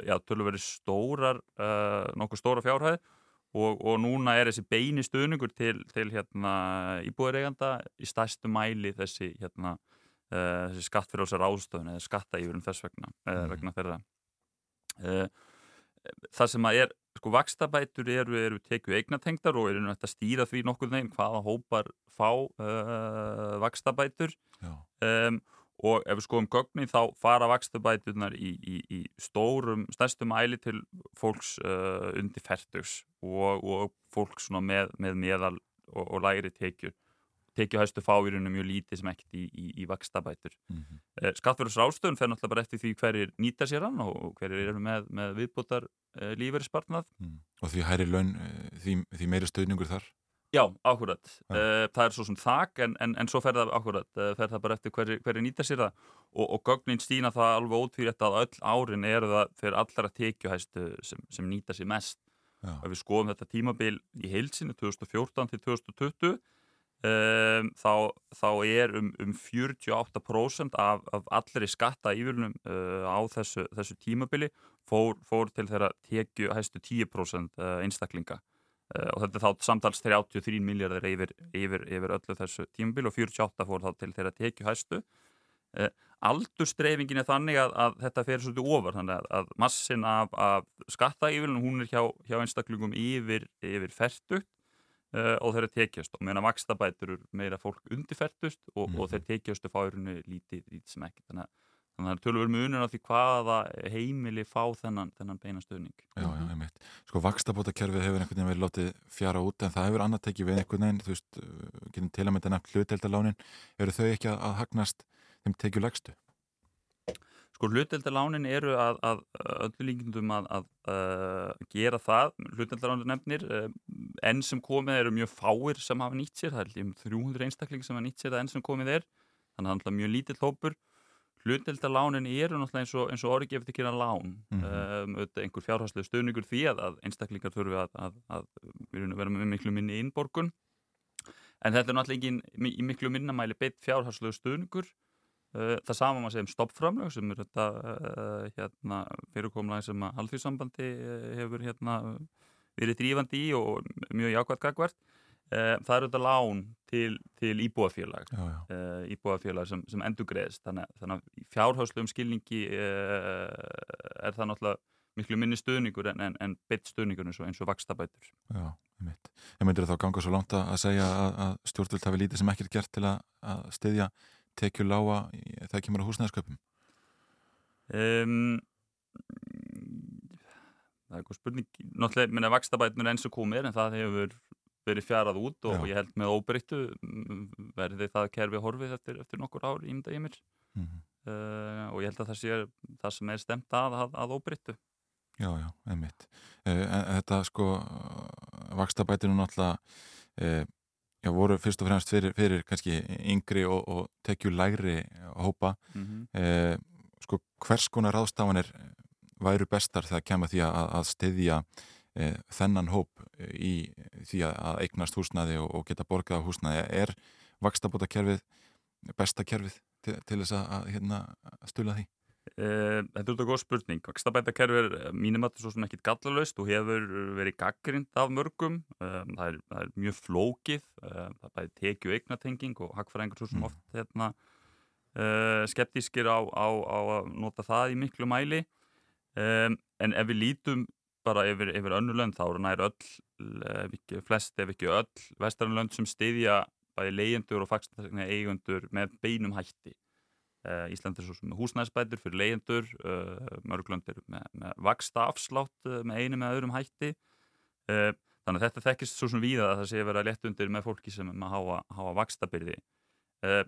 já, tölur verið stórar nokkuð stóra fjárhæð Og, og núna er þessi beini stuðningur til, til hérna, íbúðareiganda í stærstu mæli þessi, hérna, uh, þessi skattfyrirlósar ástöðun eða skattaífurum þess vegna, uh, vegna þeirra. Uh, það sem að er, sko, vakstabætur eru, eru tekið eignatengdar og eru þetta stýra því nokkur neginn hvaða hópar fá vakstabætur. Um, og ef við skoðum gögnin þá fara vakstabætunar í, í, í stórum, stærstum æli til fólks uh, undir færtugs og, og fólks með, með meðal og, og læri tekjur tekjuhæstu fáirunum mjög lítið sem ekkert í, í, í vakstabætur. Mm -hmm. eh, Skattverðsrástöðun fer náttúrulega bara eftir því hverjir nýta sér hann og hverjir eru með, með viðbútar eh, lífeyrispartnað. Mm. Og því hæri laun, eh, því, því meiri stöðningur þar? Já, áhverjað. Ja. Uh, það er svo sem þak en, en, en svo fer það áhverjað, uh, fer það bara eftir hverju hver nýta sér það og, og gögnin stýna það alveg ótvírætt að öll árin eru það fyrir allra tekjuhæstu sem, sem nýta sér mest. Ja. Ef við skoðum þetta tímabil í heilsinu 2014 til 2020 um, þá, þá er um, um 48% af, af allri skatta ívilnum uh, á þessu, þessu tímabili fór, fór til þeirra tekjuhæstu 10% einstaklinga. Uh, og þetta er þá samtals 33 miljardar yfir, yfir, yfir öllu þessu tímabil og 48 fór þá til þeirra tekju hæstu uh, aldurstreifingin er þannig að, að þetta fer svolítið ofar þannig að, að massin af, af skattaívilunum hún er hjá, hjá einstaklingum yfir, yfir færtugt uh, og þeirra tekjast og meðan vakstabætur meira fólk undir færtust og, mm. og þeir tekjastu fárunu lítið, lítið sem ekki þannig að Þannig að það er tölur munur á því hvaða heimili fá þennan, þennan beina stöðning. Já, já, ég meit. Sko, vakstabótakerfið hefur einhvern veginn verið látið fjara út en það hefur annað tekið við einhvern veginn, þú veist, getum til að mynda nefnt hluteldalánin. Eru þau ekki að, að hagnast þeim tekið legstu? Sko, hluteldalánin eru að, að öllu líkindum að, að uh, gera það. Hluteldalánin nefnir, uh, enn sem komið eru mjög fáir sem hafa nýtt sér. Það er um 300 einstakling sem hafa nýtt sér það enn sem komið er. Þannig að það er mjög lítill hópur hluteldalánin eru náttúrulega eins og, og orðið gefið ekki að lán mm -hmm. um, einhver fjárháslega stöðningur því að, að einstaklingar þurfi að, að, að vera með miklu minni innborgun en þetta er náttúrulega ekki í miklu minnamæli beitt fjárháslega stöðningur það sama maður segja um stoppframlög sem er þetta uh, hérna, fyrirkomlega sem að halðfísambandi uh, hefur hérna, verið drífandi í og mjög jákvæmt gagvert það eru þetta lán til, til íbúafélag uh, íbúafélag sem, sem endur greiðst þannig, þannig að fjárháslu um skilningi er það náttúrulega miklu minni stuðningur en, en, en beitt stuðningur eins og, eins og vakstabætur. Já, einmitt. Ég myndir þá ganga svo langt að að segja að, að stjórnvöld hafi lítið sem ekkert gert til að, að styðja tekju lága þegar kemur á húsnæðsköpum. Um, það er eitthvað spurning, náttúrulega minna vakstabætnur eins og komir en það hefur verið fjarað út og Já. ég held með óbreyttu mm, verði það kerfi horfið eftir, eftir nokkur ár ímda ég mér Mhm. uh, og ég held að það sé það sem er stemt að, að, að óbreyttu. Já, já, einmitt. Uh, en þetta sko, vakstabætinu náttúrulega uh, já, voru fyrst og fremst fyrir, fyrir kannski yngri og, og tekju lægri hópa. Mhm. uh, sko, hvers konar ráðstafanir væru bestar þegar kemur því að, að styðja uh, þennan hóp í því að, eignast húsnæði og, og geta borgað á húsnæði. Er vakstabótakerfið besta kerfið til, til þess að, að hérna, stula því? Uh, þetta er þetta góð spurning. Vakstabætakerfi er eh, mínum að það svo sem ekkit gallalöst og hefur verið gaggrind af mörgum. Um, það, er, það er mjög flókið, það er bæði tekju eignatenging og hagfræðingur svo sem oft hérna, skeptískir á, á, á að nota það í miklu mæli. En ef við lítum bara yfir, yfir önnu lönd þá er nær öll, ef ekki flest ef ekki öll, vestarlönd sem styðja bæði leyendur og fagstaklega eigundur með beinum hætti. Uh, Ísland er svo sem húsnæðsbætur fyrir leyendur, uh, mörglönd er með, með vaksta afslátt uh, með einu með öðrum hætti. Þannig að þetta þekkist svo sem víða að það sé vera létt undir með fólki sem með háa, háa vakstabyrði. Uh,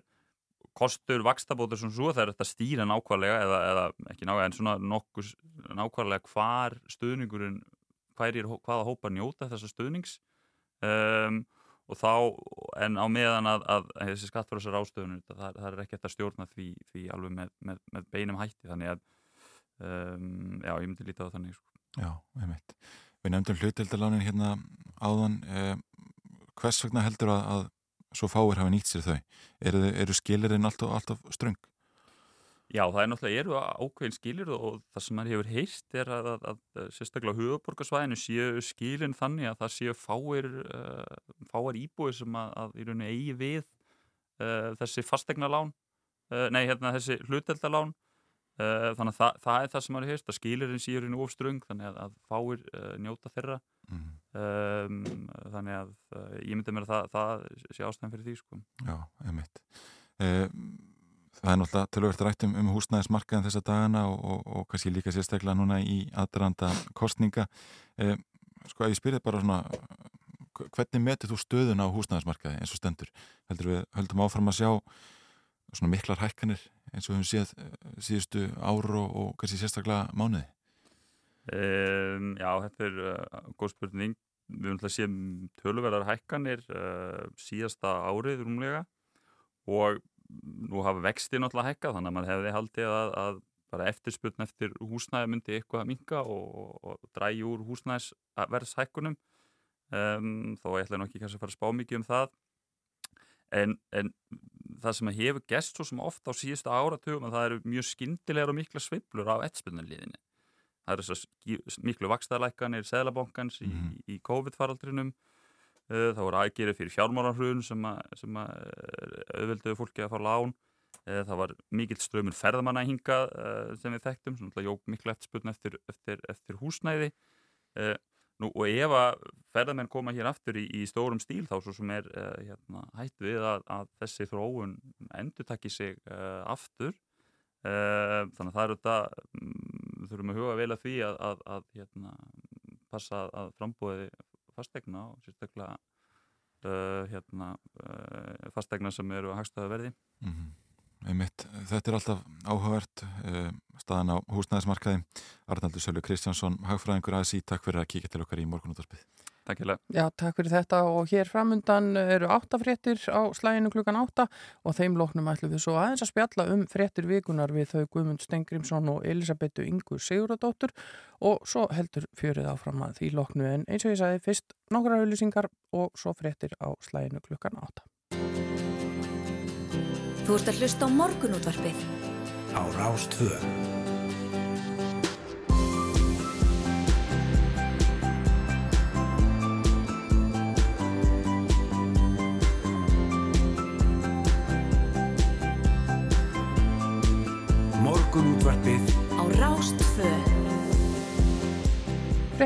kostur vakstabótur sem svo það er þetta stýra nákvæmlega eða, eða ekki nákvæmlega en svona nokkus nákvæmlega hvar stuðningurinn, hvaða hópa njóta þessa stuðnings um, og þá, en á meðan að, að þessi skattfröðsar ástöðunum það, það er ekki eftir að stjórna því, því alveg með, með, með beinum hætti þannig að um, já, ég myndi lítið á þannig sko. Já, einmitt. Við nefndum hlutildalánin hérna áðan. Eh, hvers vegna heldur að, að svo fáir hafa nýtt sér þau? Eru, eru skilirinn alltaf, alltaf ströng? Já, það er náttúrulega, eru ákveðin skilir og það sem maður hefur heist er að, að, að sérstaklega höfuborgarsvæðinu séu skilin þannig að það séu fáir, uh, fáir íbúið sem að, að í rauninni eigi við uh, þessi fastegnalán, uh, nei hérna þessi hluteldalán, þannig að það, það er það sem maður heist, að skilirinn séu í rauninni ofströng þannig að, að fáir njóta þeirra, Mm. um, þannig að ég myndi mér að það, það sé ástæðan fyrir því sko. Já, einmitt. Eh, það er náttúrulega tölvöld rætt um, um húsnæðismarkaðin þessa dagana og, og, og kannski líka sérstaklega núna í aðdraranda kostninga. Eh, sko að ég spyrði bara svona, hvernig metur þú stöðun á húsnæðismarkaði eins og stendur? Heldur við höldum áfram að sjá svona miklar hækkanir eins og við höfum séð eh, síðustu ár og, og kannski sérstaklega mánuði? Um, já, þetta er uh, góð spurning. Við höfum séð töluverðar hækkanir uh, síðasta árið rúmlega og nú hafa vexti náttúrulega hækkað þannig að maður hefði haldið að, að bara eftirspurn eftir húsnæði myndi eitthvað að minka og, og, og drægi úr húsnæðisverðshækkunum. Um, þó ég ætla nú ekki kannski að fara að spá mikið um það. En, en það sem hefur gest svo sem ofta á síðustu áratugum að það eru mjög skyndilegar og mikla sveiflur á eftirspurnarliðinni. Það eru þessar miklu vakstaðlækkanir Sæðlabankans í, Mhm. í COVID-faraldrinum það voru aðgerið fyrir fjármálarhrun sem, sem að auðvelduðu fólki að fá lán. Uh, það var mikill ströymur ferðamanna hingað uh, sem við þekktum, sem náttúrulega jók miklu eftirspurn eftir, eftir, eftir húsnæði. Nú, og ef að ferðamenn koma hér aftur í, í stórum stíl þá svo sem er hérna, hætt við að, að þessi þróun endur takki sig uh, aftur. Uh, þannig að það eru þetta um, þurfum að huga vel að því að, að, að hérna, passa að frambúiði fastegna og sérstaklega uh, hérna, uh, fastegna sem eru að hagstaða verði Mm -hmm. Einmitt, þetta er alltaf áhugavert uh, staðan á húsnæðismarkaði. Arnaldur Sölvi Kristjánsson, hagfræðingur ASI, takk fyrir að kíkja til okkar í morgunútarpið Takk fyrir Já, takk fyrir þetta og hér framundan eru áttafréttir á slæginu klukkan átta og þeim loknum ætlum við svo aðeins að spjalla um fréttir vikunar við þau Guðmund Stengrimsson og Elisabetu Ingu Siguradóttur og svo heldur fjörið áfram að því loknu en eins og ég sagði fyrst nokkra auðlýsingar og svo fréttir á slæginu klukkan átta. Þú ert að hlusta á morgunútvarpið. Á Rástvö.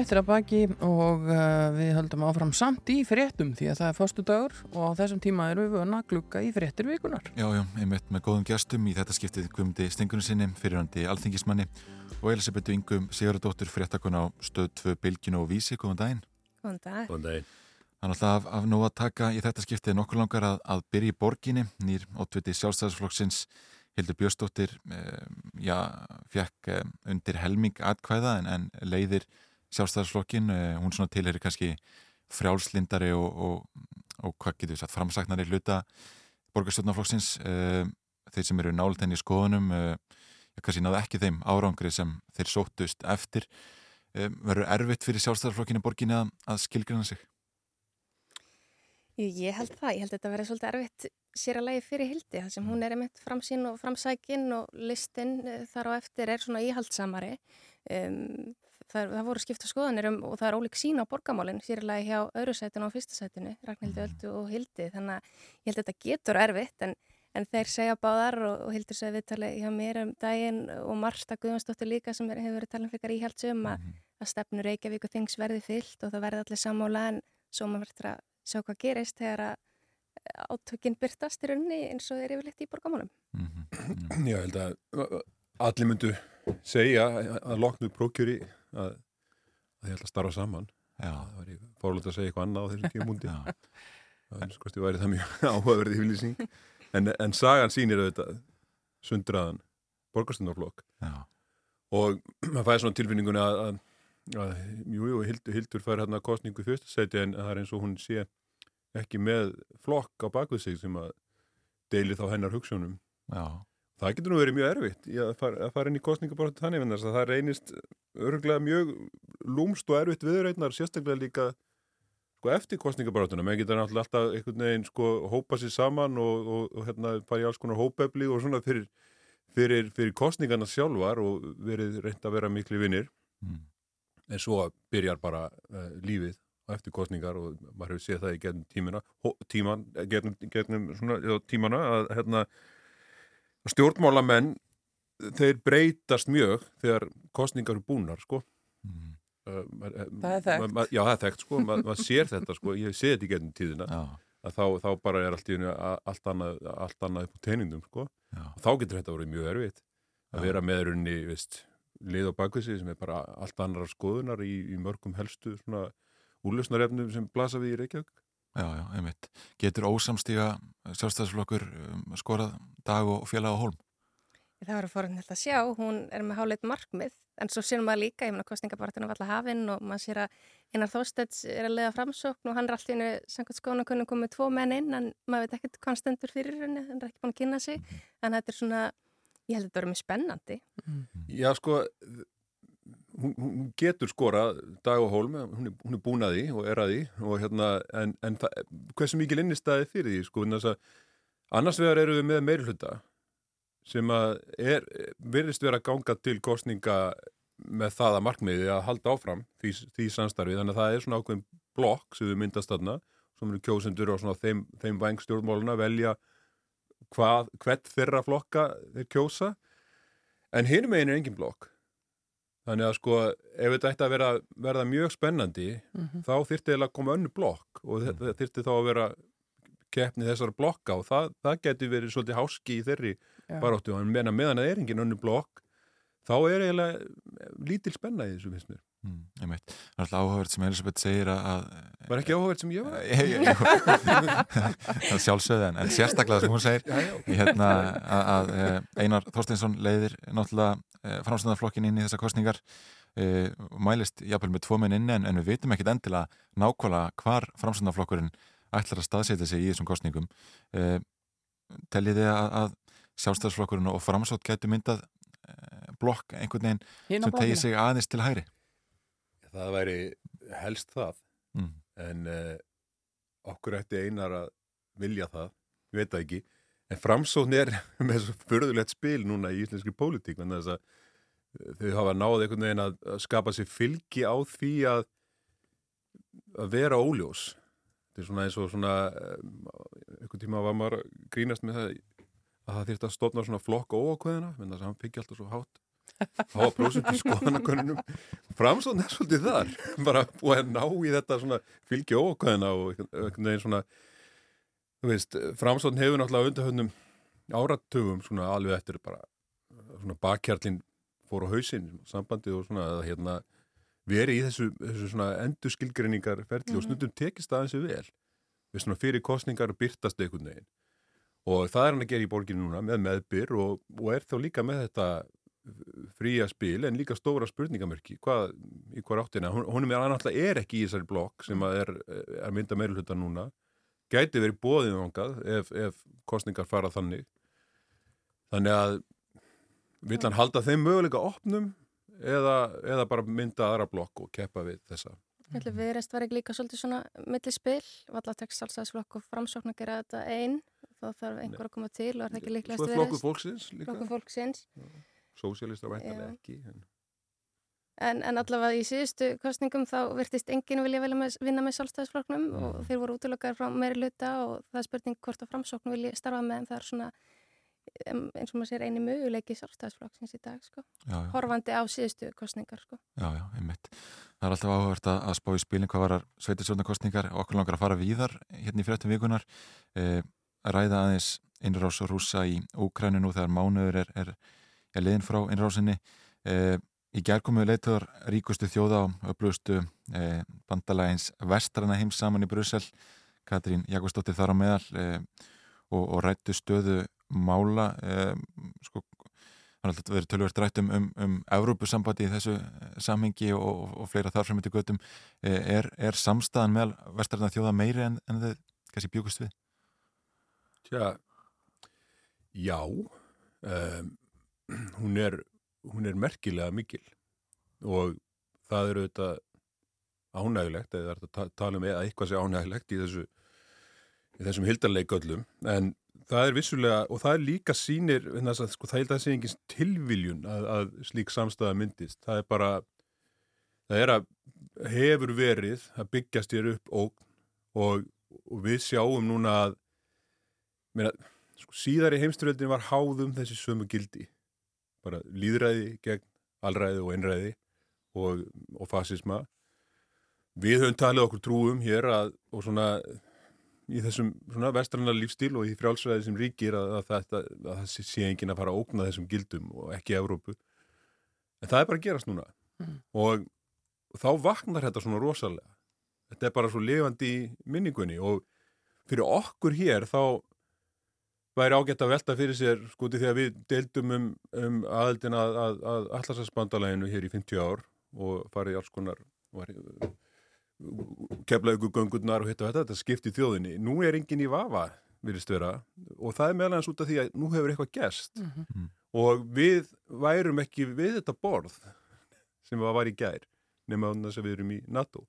Fréttir að baki og uh, við höldum áfram samt í fréttum því að það er förstu dagur og á þessum tíma erum við vöna að glugga í fréttir vikunar. Já, já, einmitt með góðum gestum í þetta skiptið Guðmundi Stengunni sinni, fyrirhandi alþingismanni og Elisabethu Ingum Sigurðardóttur fréttakona á stöð 2 Bilginu og Vísi, góðan daginn. Góðan dag. Góðan daginn. Er alltaf af, af nú að taka í þetta skiptið nokkur langar að, að byrja í borginni, nýr ótviti sjálfstæðisflokksins Hildur Björnsdóttir, eh, já, fekk eh, undir helming atkvæða en, en leiðir sjálfstæðarsflokkin, eh, hún svona tilheri kannski frjálslindari og, og, og hvað getur við sagt, framsaknari hluta borgarstjórnarflokksins eh, þeir sem eru nált henni í skoðunum eh, kannski náðu ekki þeim árangri sem þeir sóttust eftir. Verður erfitt fyrir sjálfstæðarflokkinu borginni að, að skilgrina sig? Ég held það, ég held að þetta verði svolítið erfitt sér að lægi fyrir hildi, það sem hún er einmitt framsýn og framsækin og listin þar á eftir er svona íhaldsamari um, það, það voru skipta skoðanir um, og það er ólík sín á borgamálinn sérlega hjá öðru sætinu og fyrsta sætinu Ragnhildi Öldu og Hildi þannig að ég held að þetta getur erfitt en, en þeir segja báðar og, og Hildur segja viðtalið hjá mér um daginn og Marsta Guðvarsdóttir líka sem er, hefur verið talað um fyrir íhaldsum að, að stefnu Reykjavík og þings verði fyllt og það verði allir sammála en svo maður verður að sjá hvað gerist þegar að átökinn byrtast í rauninni eins og þeir yfirleitt í borgamálum. Mm -hmm. Já, ég held að allir myndu segja að loknu prókjöri að, að ég ætla að starfa saman. Já. það var ég fórlöld að segja eitthvað annað á þessum tímundi það er sko væri það mjög áhugaverði yfirlýsing. En, en sagan sýnir auðvitað sundraðan borgarstundarflokk og maður fæði svona tilfinninguna að, að, að jú, jú, Hildur, Hildur fær hérna kostningu seti en það er eins og hún sé ekki með flokk á bakvið sig sem að deili þá hennar hugsunum Já Það getur nú verið mjög erfitt að fara, að fara inn í kostningabortu þannig en það reynist öruglega mjög lúmst og erfitt viðreitnar sérstaklega líka sko, eftir kostningabortuna. Menn getur náttúrulega alltaf einhvern veginn sko, hópa sér saman og, og, og hérna fara í alls konar hópefli og svona fyrir, fyrir, fyrir kostningarna sjálfar og verið reynd að vera miklu vinnir. Mm. En svo byrjar bara uh, lífið eftir kostningar og maður hefur séð það í getnum tímina, tíman, getnum, getnum svona, já, tímana að hérna stjórnmálamenn þeir breytast mjög þegar kostningar eru búnar sko. Mm. uh, það er þekkt. já það er þekkt sko, maður ma sér þetta sko. Ég sé þetta í getnum tíðina. Já. að þá, þá bara er allt, allt annað allt annað upp á teinindum sko. Já. og þá getur þetta verið mjög erfitt. Að vera með runni, veist lið og bakvísi sem er bara allt annar skoðunar í, í mörgum helstu svona úrlösnarefnum sem blasa við í Reykjavík Já, já, einmitt. Getur ósamstíga sjálfstæðsflokkur um, skorað dag og félag á holm? Það var að forðan að sjá, hún er með háleit markmið, en svo séum maður líka, ég meina kostningabartinu var alltaf hafinn og maður sér að Einar Þósteds er að leiða framsókn og hann er alltaf innu samkvæmt skónakunum komið tvo menn inn en maður veit ekkert hvað hann stendur fyrir henni, hann er ekki búin að kynna sig, en þetta er svona, ég held að þetta verður mjög spennandi. Já, sko, hún, hún getur skorað dag og hólm, hún er, hún er búin að því og er að því og hérna, en, en hversu mikil innistæði fyrir því, sko, að annars vegar eru við með meiri hluta sem að er, verðist vera ganga til kostninga með það að markmiði að halda áfram því, því samstarfi, þannig að það er svona ákveðin blokk sem við myndast þarna, sem eru kjósendur og svona þeim, þeim vengstjórnmáluna velja hvað, hvert þeirra flokka þeir kjósa. En hinum megin er engin blokk Þannig að sko ef þetta ætti að vera, verða mjög spennandi mm -hmm. þá þyrtti það að koma önnu blokk og þetta þyrtti þá að vera keppni þessara blokka og það, það geti verið svolítið háski í þeirri Já. baróttu en meðan meðan það er engin önnu blokk þá er eiginlega lítil spenna í þessu finnst mér. Mm, ég meit, það er alltaf áhugavert sem Elisabeth segir að Var ekki áhugavert sem ég var? það sjálfsögði en, en sérstaklega sem hún segir já, já. Hérna, að, að Einar Þorsteinsson leiðir náttúrulega framstöndarflokkin inn í þessa kostningar e, mælist jafnvel með tvo menn inn en, en við veitum ekkit endilega nákvæmlega hvar framstöndarflokkurinn ætlar að staðsetja sig í þessum kostningum e, telliði að, að sjálfstæðsflokkurinn og framsótt gætu myndað blokk einhvern veginn Hina sem tegir sig aðeins til hæri Það væri helst það. Mm. en uh, okkur ætti einar að vilja það, ég veit það ekki. En framsókn er með svo förðulegt spil núna í íslenski pólitík en þess að þau hafa náð einhvern veginn að, að skapa sér fylgi á því að að vera óljós. Þetta er svona eins og svona einhvern tíma var maður að grínast með það að það þýrt að stofna svona flokk óákveðina menn þess að hann byggja alltaf svo hátt háa prósent í skoðanakonunum framsókn er svolítið þar. Bara búið að ná í þetta svona fylgi ókvæðina og veginn svona þú veist, framsókn hefur náttúrulega undarhöndum áratugum svona alveg eftir bara svona bakkjarlinn fór á hausinn sambandi og svona að hérna verið í þessu, þessu svona endurskilgreiningar ferli og snundum tekist aðeins við vel. Við svona fyrir kostningar byrtast einhvern veginn. Og það er hann að gera í borginu núna með meðbyr og, og er þá líka með þetta fría spil en líka stóra spurningamörki hvað, í hvað áttina, hún, hún er náttúrulega er ekki í þessari blokk sem að er, er mynda meirulhuta núna. Gæti verið bóðið vangað ef, ef kostningar fara þannig. Þannig að vill hann halda þeim möguleika opnum eða, eða bara mynda aðra blokk og keppa við þessa? Við rest ekki líka svolítið svona millispil, valla tekst sjálfstæðisflokk og framsókn að gera þetta einn þá þarf einhver að koma til og er það ekki líklegast Svo er flokkur fólksins líka. Flokkur fólksins Sósialistar væntalega ekki en... En, en allavega í síðustu kostningum þá virtist enginn vilja með, vinna með sjálfstæðisflokknum mm. og þeir voru útlökar frá meiri luta og það er spurning hvort að framsókn vilja starfa með en það er svona eins og maður sér eini möguleiki sjálfstæðisflokksins í dag sko. Já, já. horfandi á síðustu kostningar sko. Já, já, einmitt. Það er alltaf áhugavert að, að spá í spilin hvað var sveitisjónarkostningar okkur langar að fara víðar hérna í fréttum vikunar eh, að ræða aðeins innrás og rúsa í Úkrænu nú þegar mánuður er, er, er liðin frá innrásinni. Eh, í gerðkomu leituður ríkustu þjóða á öflugustu eh, bandalægins vestrana heims saman í Brussel. Katrín Jakobsdóttir þar á meðal eh, og, og rættu stöðu mála sko, þannig að þetta verður tölvert rætt um, um, um Evrópusambandi í þessu samhengi og, og, og fleira þar framöndi göttum er, er samstæðan meðal vestarna þjóða meiri en, en þið kannski bjúkust við? Tja, já um, hún er hún er merkilega mikil. Og það eru þetta ánægilegt eða það er að tala um eða eitthvað sé ánægilegt í þessu í þessum hildarleiköllum en það er vissulega og það er líka sínir að, sko, það er það sé engins tilviljun að, að slík samstæða myndist. Það er bara það er að hefur verið að byggjast þér upp ógn og, og við sjáum núna að meina, sko, síðar í heimsturöldin var háðum þessi sömu gildi bara líðræði gegn allræði og einræði og, og fasisma. Við höfum talið okkur trúum hér að, og svona í þessum svona vestrannar lífstíl og í frjálsræði sem ríkir að, að, þetta, að það sé engin að fara að ógna þessum gildum og ekki Evrópu. En það er bara að gerast núna. Mm. og, og þá vaknar þetta svona rosalega. Þetta er bara svo lifandi í minningunni og fyrir okkur hér þá væri ágætt að velta fyrir sér skúti þegar við deildum um, um aðeldin að, að, að allarsasbandalæginu hér í 50 ár og farið í alls konar keflaðu ykkur göngurnar og hitt og þetta, þetta skipti þjóðinni. Nú er enginn í vafa virðist vera og það er meðalans út af því að nú hefur eitthvað gerst mm -hmm. og við værum ekki við þetta borð sem var í gær nema þess að við erum í NATO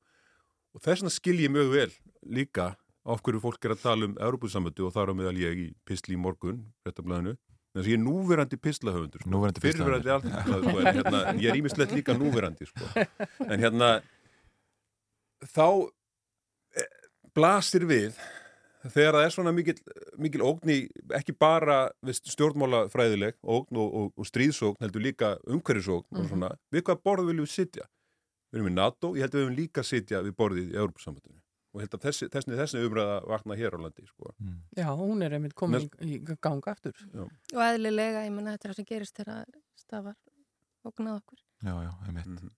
og þess vegna skil ég mjög vel líka af hverju fólk er að tala um Európusamötu og þar á meðal ég í Pistli í morgun réttablaðinu, þess að ég er núverandi pistlahöfundur, sko. núverandi fyrirverandi alþjóðlega, sko, en hérna, ég er ímislegt líka núverandi, sko, en hérna þá blasir við þegar það er svona mikil, mikil ógni, ekki bara stjórnmála fræðileg ógn og, og, og stríðsógn, heldur líka umhverjusógn mm -hmm. og svona, við hvað borð viljum við sitja? Við erum í NATO, ég held að við viljum líka sitja við borðið í Európa-sambandinu og held að þessi, þessi, þessi umræða vakna hér á landi sko. mm. Já, hún er einmitt komin í ganga aftur já. og eðlilega, ég menna þetta er það sem gerist þegar stafar ógnað okkur Já, já, einmitt mm -hmm.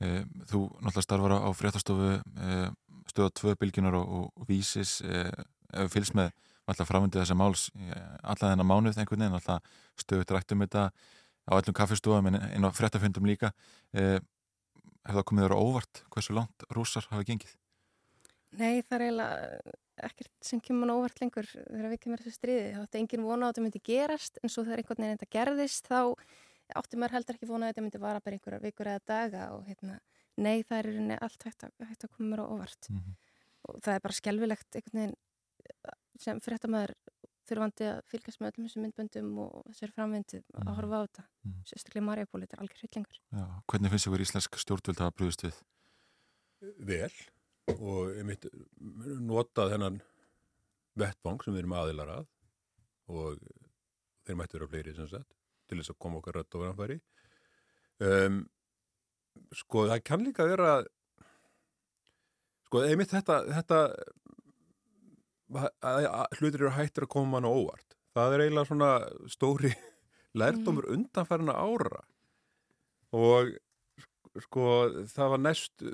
e, Þú náttúrulega starfar á fréttastofu e, stöða tvö bylginar og, og vísis e, ef fylgst með alltaf framöndið þessa máls alltaf þennan mánuð einhvern veginn alltaf stöðut rætt um þetta á allum kaffestofum en einn á fréttafundum líka hefur það komið þér óvart hversu langt rúsar hafa gengið? Nei, það er eiginlega ekkert sem kemur óvart lengur þegar við kemur þessu stríði. Það átti engin vona á að þetta myndi gerast en svo þegar einhvern veginn þetta gerðist þá átti maður heldur ekki vona að þetta myndi vara bara einhverja vikur eða daga og hérna, nei það er einhvern veginn allt hægt að, hægt að koma mér á óvart mm -hmm. og það er bara skjálfilegt einhvern veginn sem fyrir þetta maður þurfandi að fylgjast með öllum þessum myndböndum og þessari framvindið mm -hmm. að horfa á þetta. Mm -hmm. Sérstaklega Marjapól, þetta er algjör og ég mitt notað hennan vettvang sem við erum aðilar að og þeir mættu vera fleiri sem sagt til þess að koma okkar rætt á verðanfæri um, sko það kann líka vera sko einmitt þetta, þetta að, að, að hlutir eru hættir að koma mann á óvart. Það er eiginlega svona stóri lærdómur undanfærina ára. Og sko það var næst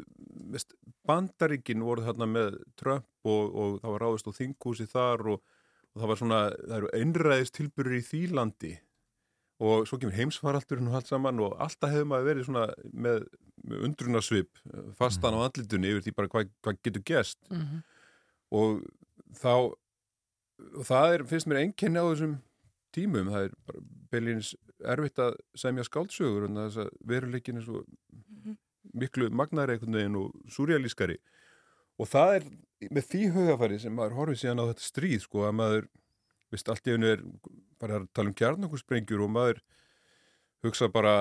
mest, bandaríkin voru þarna með Trump og, og það var ráðist á þinghúsi þar og, og það var svona, það eru einræðist tilbyrður í því landi. Og svo kemur heimsfaraldurinn og allt saman og alltaf hefur maður verið svona með, með undrunarsvip fastan á andlitunni yfir því bara hvað, hvað getur gest Mhm. og þá og það er, finnst mér einkenni á þessum tímum, það er bara beilins erfitt að semja skáldsögur en þess að veruleikin er svo miklu magnari einhvern veginn og súrjalískari og það er með því hugafæri sem maður horfið síðan á þetta stríð sko að maður, vist, allt í einu er bara að tala um kjarnakursprengjur og maður hugsa bara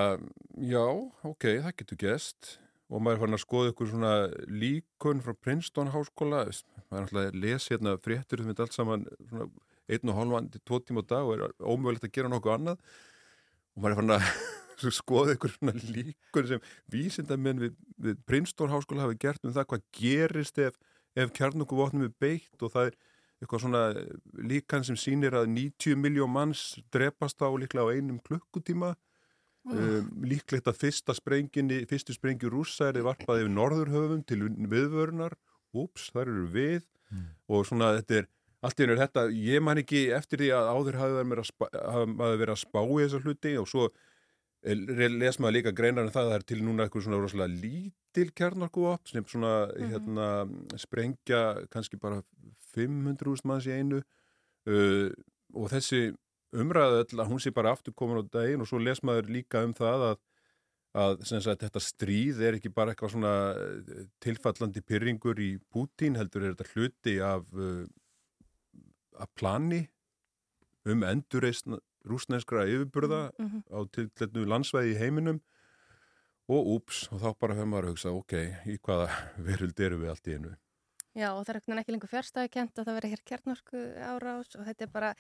já, ok, það getur gest og maður er farin að skoða ykkur svona líkun frá Princeton háskóla. Maður er alltaf að lesa hérna fréttur sem er allt saman svona einn og hálfan til tvo tíma á dag og er ómögulegt að gera nokkuð annað og maður er farin að skoða ykkur svona líkun sem vísindamenn við, við Princeton háskóla hafi gert um það hvað gerist ef, ef kjarnokuvotnum er beitt. Og það er eitthvað svona líkan sem sýnir að 90 miljón manns drepast á líklega á einum klukkutíma. Um, líklegt að fyrsta sprenginni, fyrstu sprengju rússa er varpað yfir norðurhöfum til viðvörunar. Úps, þar eru við. Og svona þetta er allt í einu er þetta, ég man ekki eftir því að áður hafi verið að, spá í þessa hluti og svo eh, les maður líka greinar en það að það er til núna eitthvað svona rosalega lítil kjarnarkuvopp sem svona hérna, sprengja kannski bara 500.000 manns í einu. Uh, og þessi umræðu öll að hún sé bara aftur komin á daginn og svo les maður líka um það að, að sagt, þetta stríð er ekki bara eitthvað svona eh, tilfallandi pyrringur í Pútín heldur er þetta hluti af uh, að plani um endurreist rúsneskra yfirburða Mhm. á tiltletnu landsvæði í heiminum. Og úps, og þá bara höfum maður að hugsa ok, í hvaða veruld eru við allt í einu? Já, og það er ekki lengur fjárstæðukent að það verið hér kjarnorku árás og þetta er bara,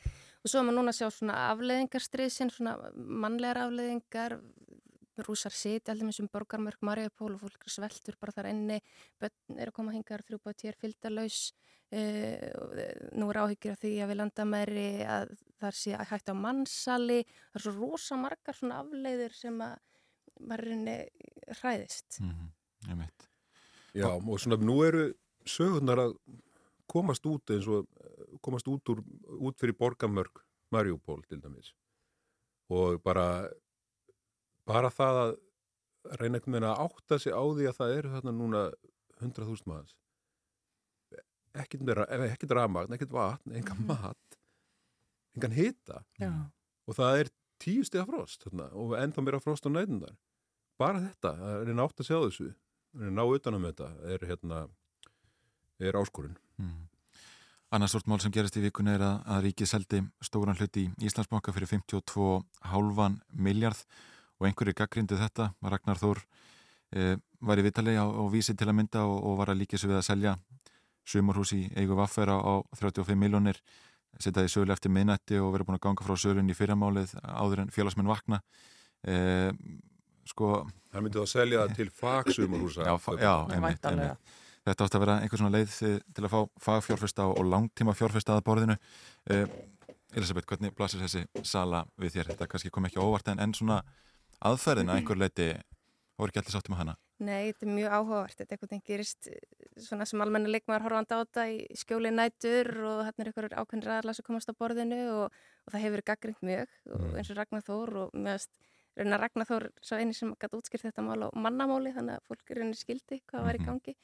og svo er maður núna að sjá svona afleðingarstriðsinn, svona mannlegar afleðingar, rúsar siti allir með þessum borgarmörk Mariupól og fólk er sveltur bara þar enni, börn eru að koma hingar þrjú búið tíur fylgdalaus, uh, og nú er áhyggjur af því að við landamæri að það sé hægt á mannsali, það er svo rosa margar svona afleiður sem að maður hræðist. Mm, ég veit. Já, og svona nú eru sögurnar að komast út eins og eh, komast út, úr, út fyrir borgamörk Mariupól til dæmis og bara bara það að reyna einhvern veginn að átta sig á því að það eru þarna núna 100.000 maður ekkert, eh, ekkert rafmagn, ekkert vatn, engan mat engan hita. Já. og það er tíu stiga frost þarna, og ennþá meira frost á nætundar bara þetta, að reyna átt að sjá þessu að reyna að ná utanum þetta er hérna er áskorun. Mm. Annars stort mál sem gerist í vikunni er að, að ríkið seldi stóran hluti í Íslandsbanka fyrir 52,5 miljard og einhverju gaggrindu þetta. Ragnar Þór eh, var í vitali á, á vísi til að mynda og, og var að líka svo við að selja sumarhús í eigu vaffera á 35 miljónir setjaði sölu eftir minnætti og verið búin að ganga frá sölun í fyrramálið áður en félagsmenn vakna eh, sko Það myndi þá að selja það til fagsumarhúsa Já, fa já einmitt, einmitt. Þetta átti að vera einhver svona leið til að fá fagfjárfesta og langtíma fjárfesta að borðinu. Eh, Elisabeth, hvernig blasir þessi sala við þér? Þetta kannski kom ekki óvart en, en svona aðferðina einhver leiti, voru ekki allir sáttum að hana? Nei, þetta er mjög áhugavert. Þetta er einhvern veginn gerist eh, svona sem almenna leikmaður horfandi á þetta í skjóli nætur og hann er einhverjur ákveðin ræðarlega sem komast á borðinu og, og það hefur verið gaggrind mjög og eins og Ragnar Þór og meðast raunar Ragnar Þór svo eini sem gæti útskýrt þetta mál á mannamáli þannig að fólk raunar skildi hvað var í gangi.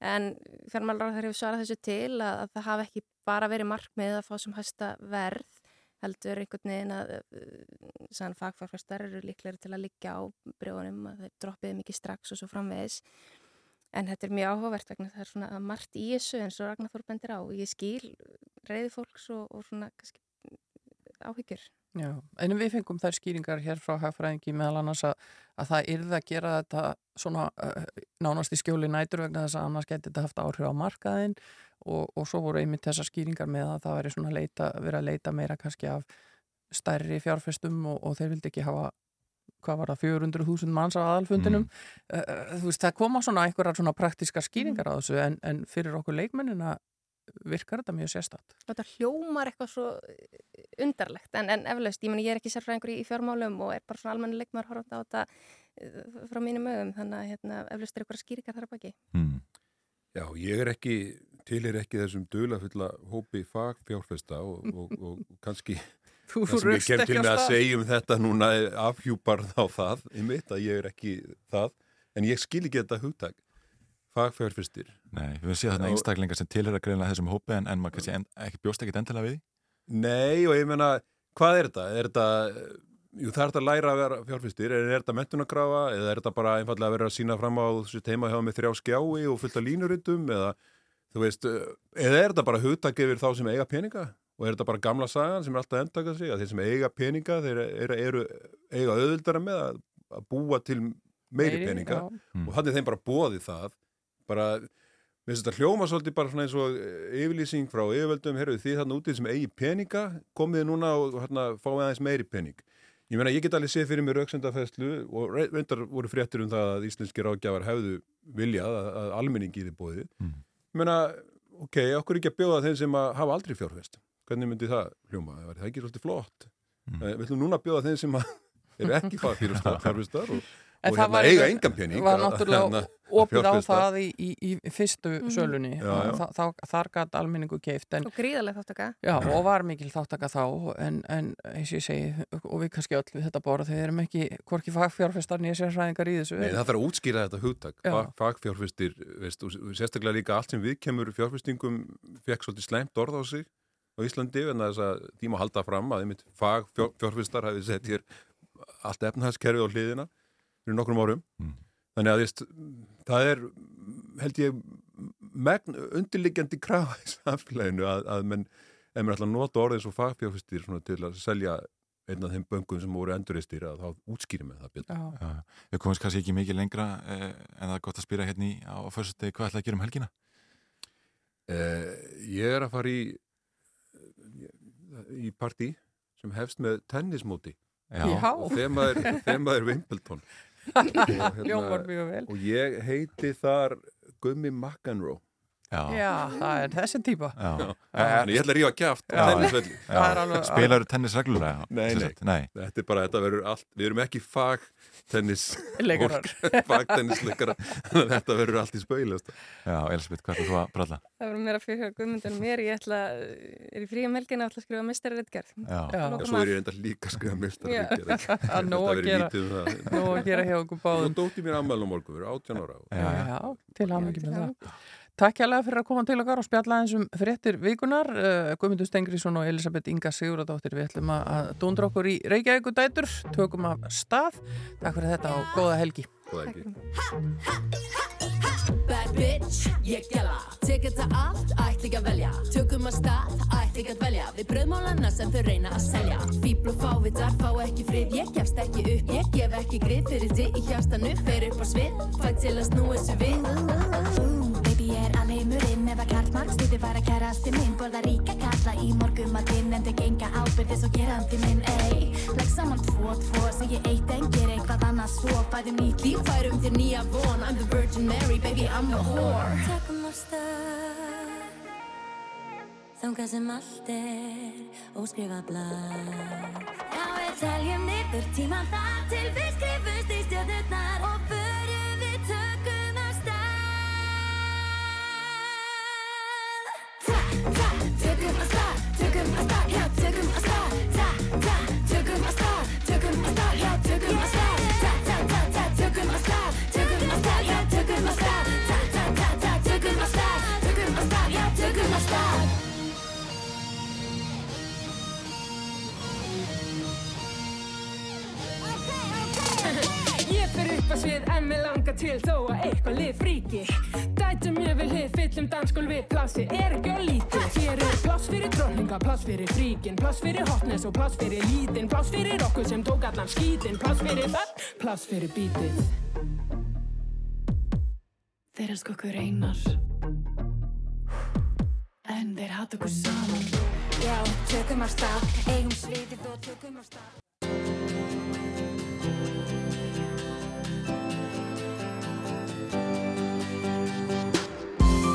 En fjármálar þar hefur svarað þessu til að, að það hafi ekki bara verið markmið að fá sem hæsta verð heldur einhvern veginn að uh, sann fagfárfæstar eru líklegri til að liggja á brjóðunum að þeir droppiði mikið strax og svo framvegis. En þetta er mjög áhugavert vegna það er svona margt í þessu eins og Ragnar Þór bendir á. Ég skil reyði fólks og, og svona kannski áhyggjur. Já, en við fengum þær skýringar hér frá hagfræðingi meðal annars að, að það yrði að gera þetta svona uh, nánast í skjóli nætur vegna þess að annars geti þetta haft áhrif á markaðin og, og svo voru einmitt þessar skýringar með að það veri svona leita, verið að leita meira kannski af stærri fjárfestum og, og þeir vildi ekki hafa hvað var það, 400.000 manns á aðalfundinum mm. þú veist, það koma svona einhverjar svona praktiska skýringar á þessu en, en fyrir okkur leikmennina virkar þetta mjög sérstatt Þetta hljómar eitthvað svo undarlegt en, en eflaust, ég, meni, ég er ekki sérfræðingur í, í fjármálum og er bara svona almenni leikmar horfandi á þetta uh, frá mínum mögum þannig að hérna, eflaust er eitthvað skýringar þar að baki mm. Já, ég er ekki til er ekki þessum dölafulla hópi fagfjárfesta og, og, og, og kannski Þú það sem ég kem til með að segja um þetta núna afhjúpar þá það, ég veit að ég er ekki það, en ég skil ekki þetta hugtak fagfjárfestir Nei, við séð þarna einstaklingar sem tilhera greinlega þessum hópi en, en maður kannski en, ekki bjóst ekkit endilega við því. Nei, og ég meina, hvað er þetta? Er þetta, jú það er þetta að læra að vera fjárfestir, er, er þetta mentunarkrafa eða er þetta bara einfallega að vera að sína fram á þessu teima hjá með þrjá skjái og fullt af línuritum eða, þú veist, eða er þetta bara hugtak yfir þá sem eiga peninga og er þetta bara gamla sagan sem er alltaf að endaka sig að þeir sem eiga peninga, þeir eru, eru eiga auðvöldara með að, að búa til meiri peninga já. og hann er þeim bara bóðið það bara, mér finnst þetta hljóma svolítið bara svona eins og eh, yfirlýsing frá yfirvöldum, herruð þið þarna úti sem eigi peninga, komið núna og hérna fáið aðeins meiri pening. Ég meina, ég get alveg séð fyrir mér auksendafæslu og re- reyndar voru fréttir um það að íslenski ráðgjafar hefðu viljað að, að almenningi þið bóðið. Mm. Meina, ok, okkur ekki að bjóða þeim sem að hafa aldrei fjárfest. Hvernig myndi það hljóma? Það er ekki svolítið flott. Mm. Við ætlum núna að bjóða þeim sem að eru ekki fjárfestar og, og það hérna var eiga engan pening. var að- náttúrulega hérna, opið á það í, í, í fyrstu Mhm. sölunni Já, já. Þa, þá, þar gæti almenningu keift en, og gríðarlega þáttaka já, og var mikil þáttaka þá en, en eins og ég segi og við kannski öll við þetta borð þegar erum ekki hvorki fagfjárfestar nýja sérfræðingar í þessu Nei, það þarf að útskýra þetta hugtak, Já. Fag, fagfjárfestir, veist, sérstaklega líka allt sem viðkemur fjárfestingum fekk svolítið slæmt orð á sig á Íslandi, en þess að því má halda fram að einmitt fagfjárfestar hafi sett hér allt efnahagskerfi á hliðina fyrir nokkrum árum. Mm. Þannig að veist, það er, held ég, megn undirliggjandi krafa í samfélaginu að, að menn, ef maður ætla að nota orðið svo fagfjárfestir svona, til að selja einn af þeim böngum sem voru enduristir að þá útskýri með það betur. Já. Við komumst kannski ekki mikið lengra eh, en það er gott að spyrja hérna í, á fyrstu degi hvað ætla að gera um helgina? Eh, ég er að fara í í partí sem hefst með tennismóti Já. Já. og þemaður þemaður Wimbledon Hérna- Hljómar mjög vel. og ég heiti þar Gummi McEnroe Já. Já, það er þessi típa Já. Þannig ég ætla að rífa er alveg- Spilaru tennis reglulega? Nei, nei. nei. Þetta er bara, þetta verður allt, við erum ekki fag tennis Leikarar. fagtennisleikara þannig að þetta verður allt í spauðlast Já, Elisabeth, hvað ætla þú að bralla? Það verður mér að fyrir hjá Guðmundin mér, ég ætla, er í fríum og ætla að skrifa mestariritgerð. Já. Já. Já, svo er ég enda líka að skrifa. Það er nóg að gera nóg að gera hjá okkur Og báðum dótti mér ammæl á morgun, við erum 18 ára Já, til ekki með það Takk hérlega fyrir að koma til okkar og spjalla eins um fréttir vikunar. Uh, Guðmundur Stengriðsson og Elisabeth Inga Siguradóttir við ætlum að- að dundra okkur í Reykjavík dætur, tökum af stað. Takk fyrir þetta og góða helgi. Góða helgi. Bad bitch, ég gæla. Tek þetta allt, ætla ekki að velja. Tökum að stað, ætla ekki að velja Við bröðmálana sem þau reyna að selja. Fíbl og fávitar fá ekki frið. Ég gefst ekki upp, ég gef ekki grið. Fyrir þig í hjartanu, fer upp á svið. Fæ til að snúa ég er alheimurinn eða karlmark Stýði var að kærasti minn Borða ríka kalla í morgumatinn En þau genga ábyrði svo gerandi minn ey. Legg saman tvo, tvo Segi eitt en ger eitthvað annað svo. Fæðum nýtt líf, Færum þér nýja von. I'm the Virgin Mary, baby I'm a whore. Tökum á stað. Þangað sem allt er óskrifa blað. Já við teljum niður tíman þar Til við skrifumst í stjórnurnar Ég fer upp að svið en mig langar til þó að eitthvað lið fríki Dætum ég vil hið fyllum dansskól við plassi er ekki á lítið? Hér er pláss fyrir drotninga, pláss fyrir fríkin Pláss fyrir hotness og pláss fyrir lítinn Pláss fyrir okkur sem tók allan skítinn Pláss fyrir það, pláss fyrir bítið. Þeir elska okkur einar En þeir hata okkur saman. Já, tökum á stað Eigum sviðið og tökum á stað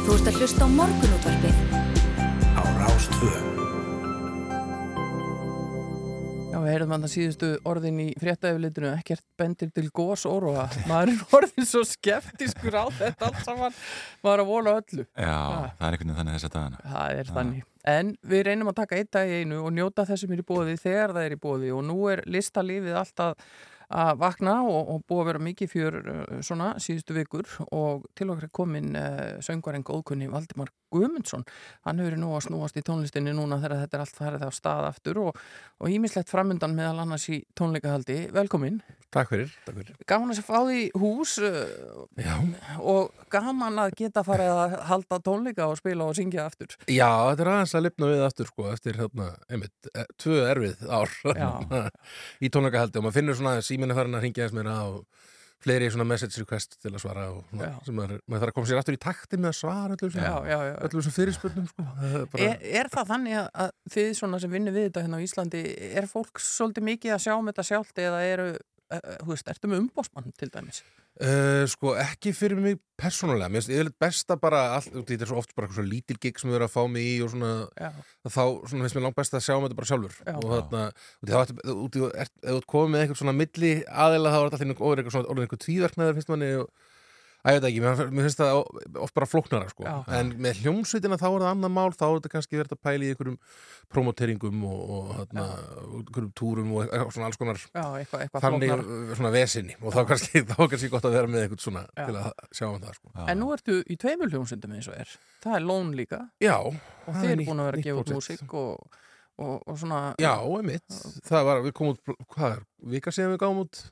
Þú ert að hlusta á morgunútvarpið. Á Rástvö Já, við heyrðum að síðustu orðin í fréttaeflitinu ekkert bendir til gósóróa maður er orðin svo skeptiskur á þetta allt saman, maður er að vona öllu. Já, Ah. það er einhvern veginn þannig þess að dagana. Það er þannig. En við reynum að taka eitt dag í einu og njóta þessum er í bóði þegar það er í bóði og nú er listalífið alltaf að vakna og, og búið að vera mikið fjör uh, svona síðustu vikur og til okkar komin uh, söngvarinn góðkunni Valdimar Guðmundsson. Hann hefur nú að snúast í tónlistinni núna þegar þetta er allt farið á stað aftur og ímislegt framundan meðal annars í tónleikahaldi. Velkomin. Takk fyrir, takk fyrir. Gaman að fá því hús uh, og gaman að geta farið að halda tónleika og spila og syngja aftur. Já, þetta er aðeins að lifna við aftur sko, eftir hérna, einmitt, eh, tvö erfið ár Já. í tónleikahaldi og maður finnur svona síminn er farin að ringja þess meira og fleiri svona message request til að svara og svona, Já. sem maður, maður þarf að koma sér aftur í takti með að svara öllum Já, já, já. sem fyrirspurnum sko. Bara, Er, er það þannig að, þið svona sem vinnur við þetta hérna á Íslandi, er fólk svolítið mikið að sjá um þetta sjálft eða eru, þú veist, ertu með umbósmann til dæmis? Uh, sko ekki fyrir mig persónulega, mér finnst yfirleitt besta bara allt, þetta er svo oft bara svona lítil gig sem við erum að fá mig í og svona Já. þá svona finnst mér langt best að sjá um þetta bara sjálfur Já. og þarna, þá ertu, er, þú ert komið með eitthvað svona milli aðeila þá er svona orðið eitthvað tvíverknaður finnst manni og að ég veit ekki, mér, mér finnst það oft bara flóknara sko, Já. en með hljómsveitina þá er það annað mál, þá er þetta kannski verið að pæla í einhverjum promoteringum og, og þarna, einhverjum túrum og svona alls konar Já, eitthvað, eitthvað þannig flóknara. uh, svona vesinni og þá er kannski, þá kannski gott að vera með eitthvað svona Já. til að sjá um það sko. En nú ertu í tveimur hljómsundum eins og er. Það er lón líka. Já. Og þið er eru búin að vera að gefa út músík og, og, og svona... Já, einmitt, það var, við komum út hvað er, vika síðan við gáum út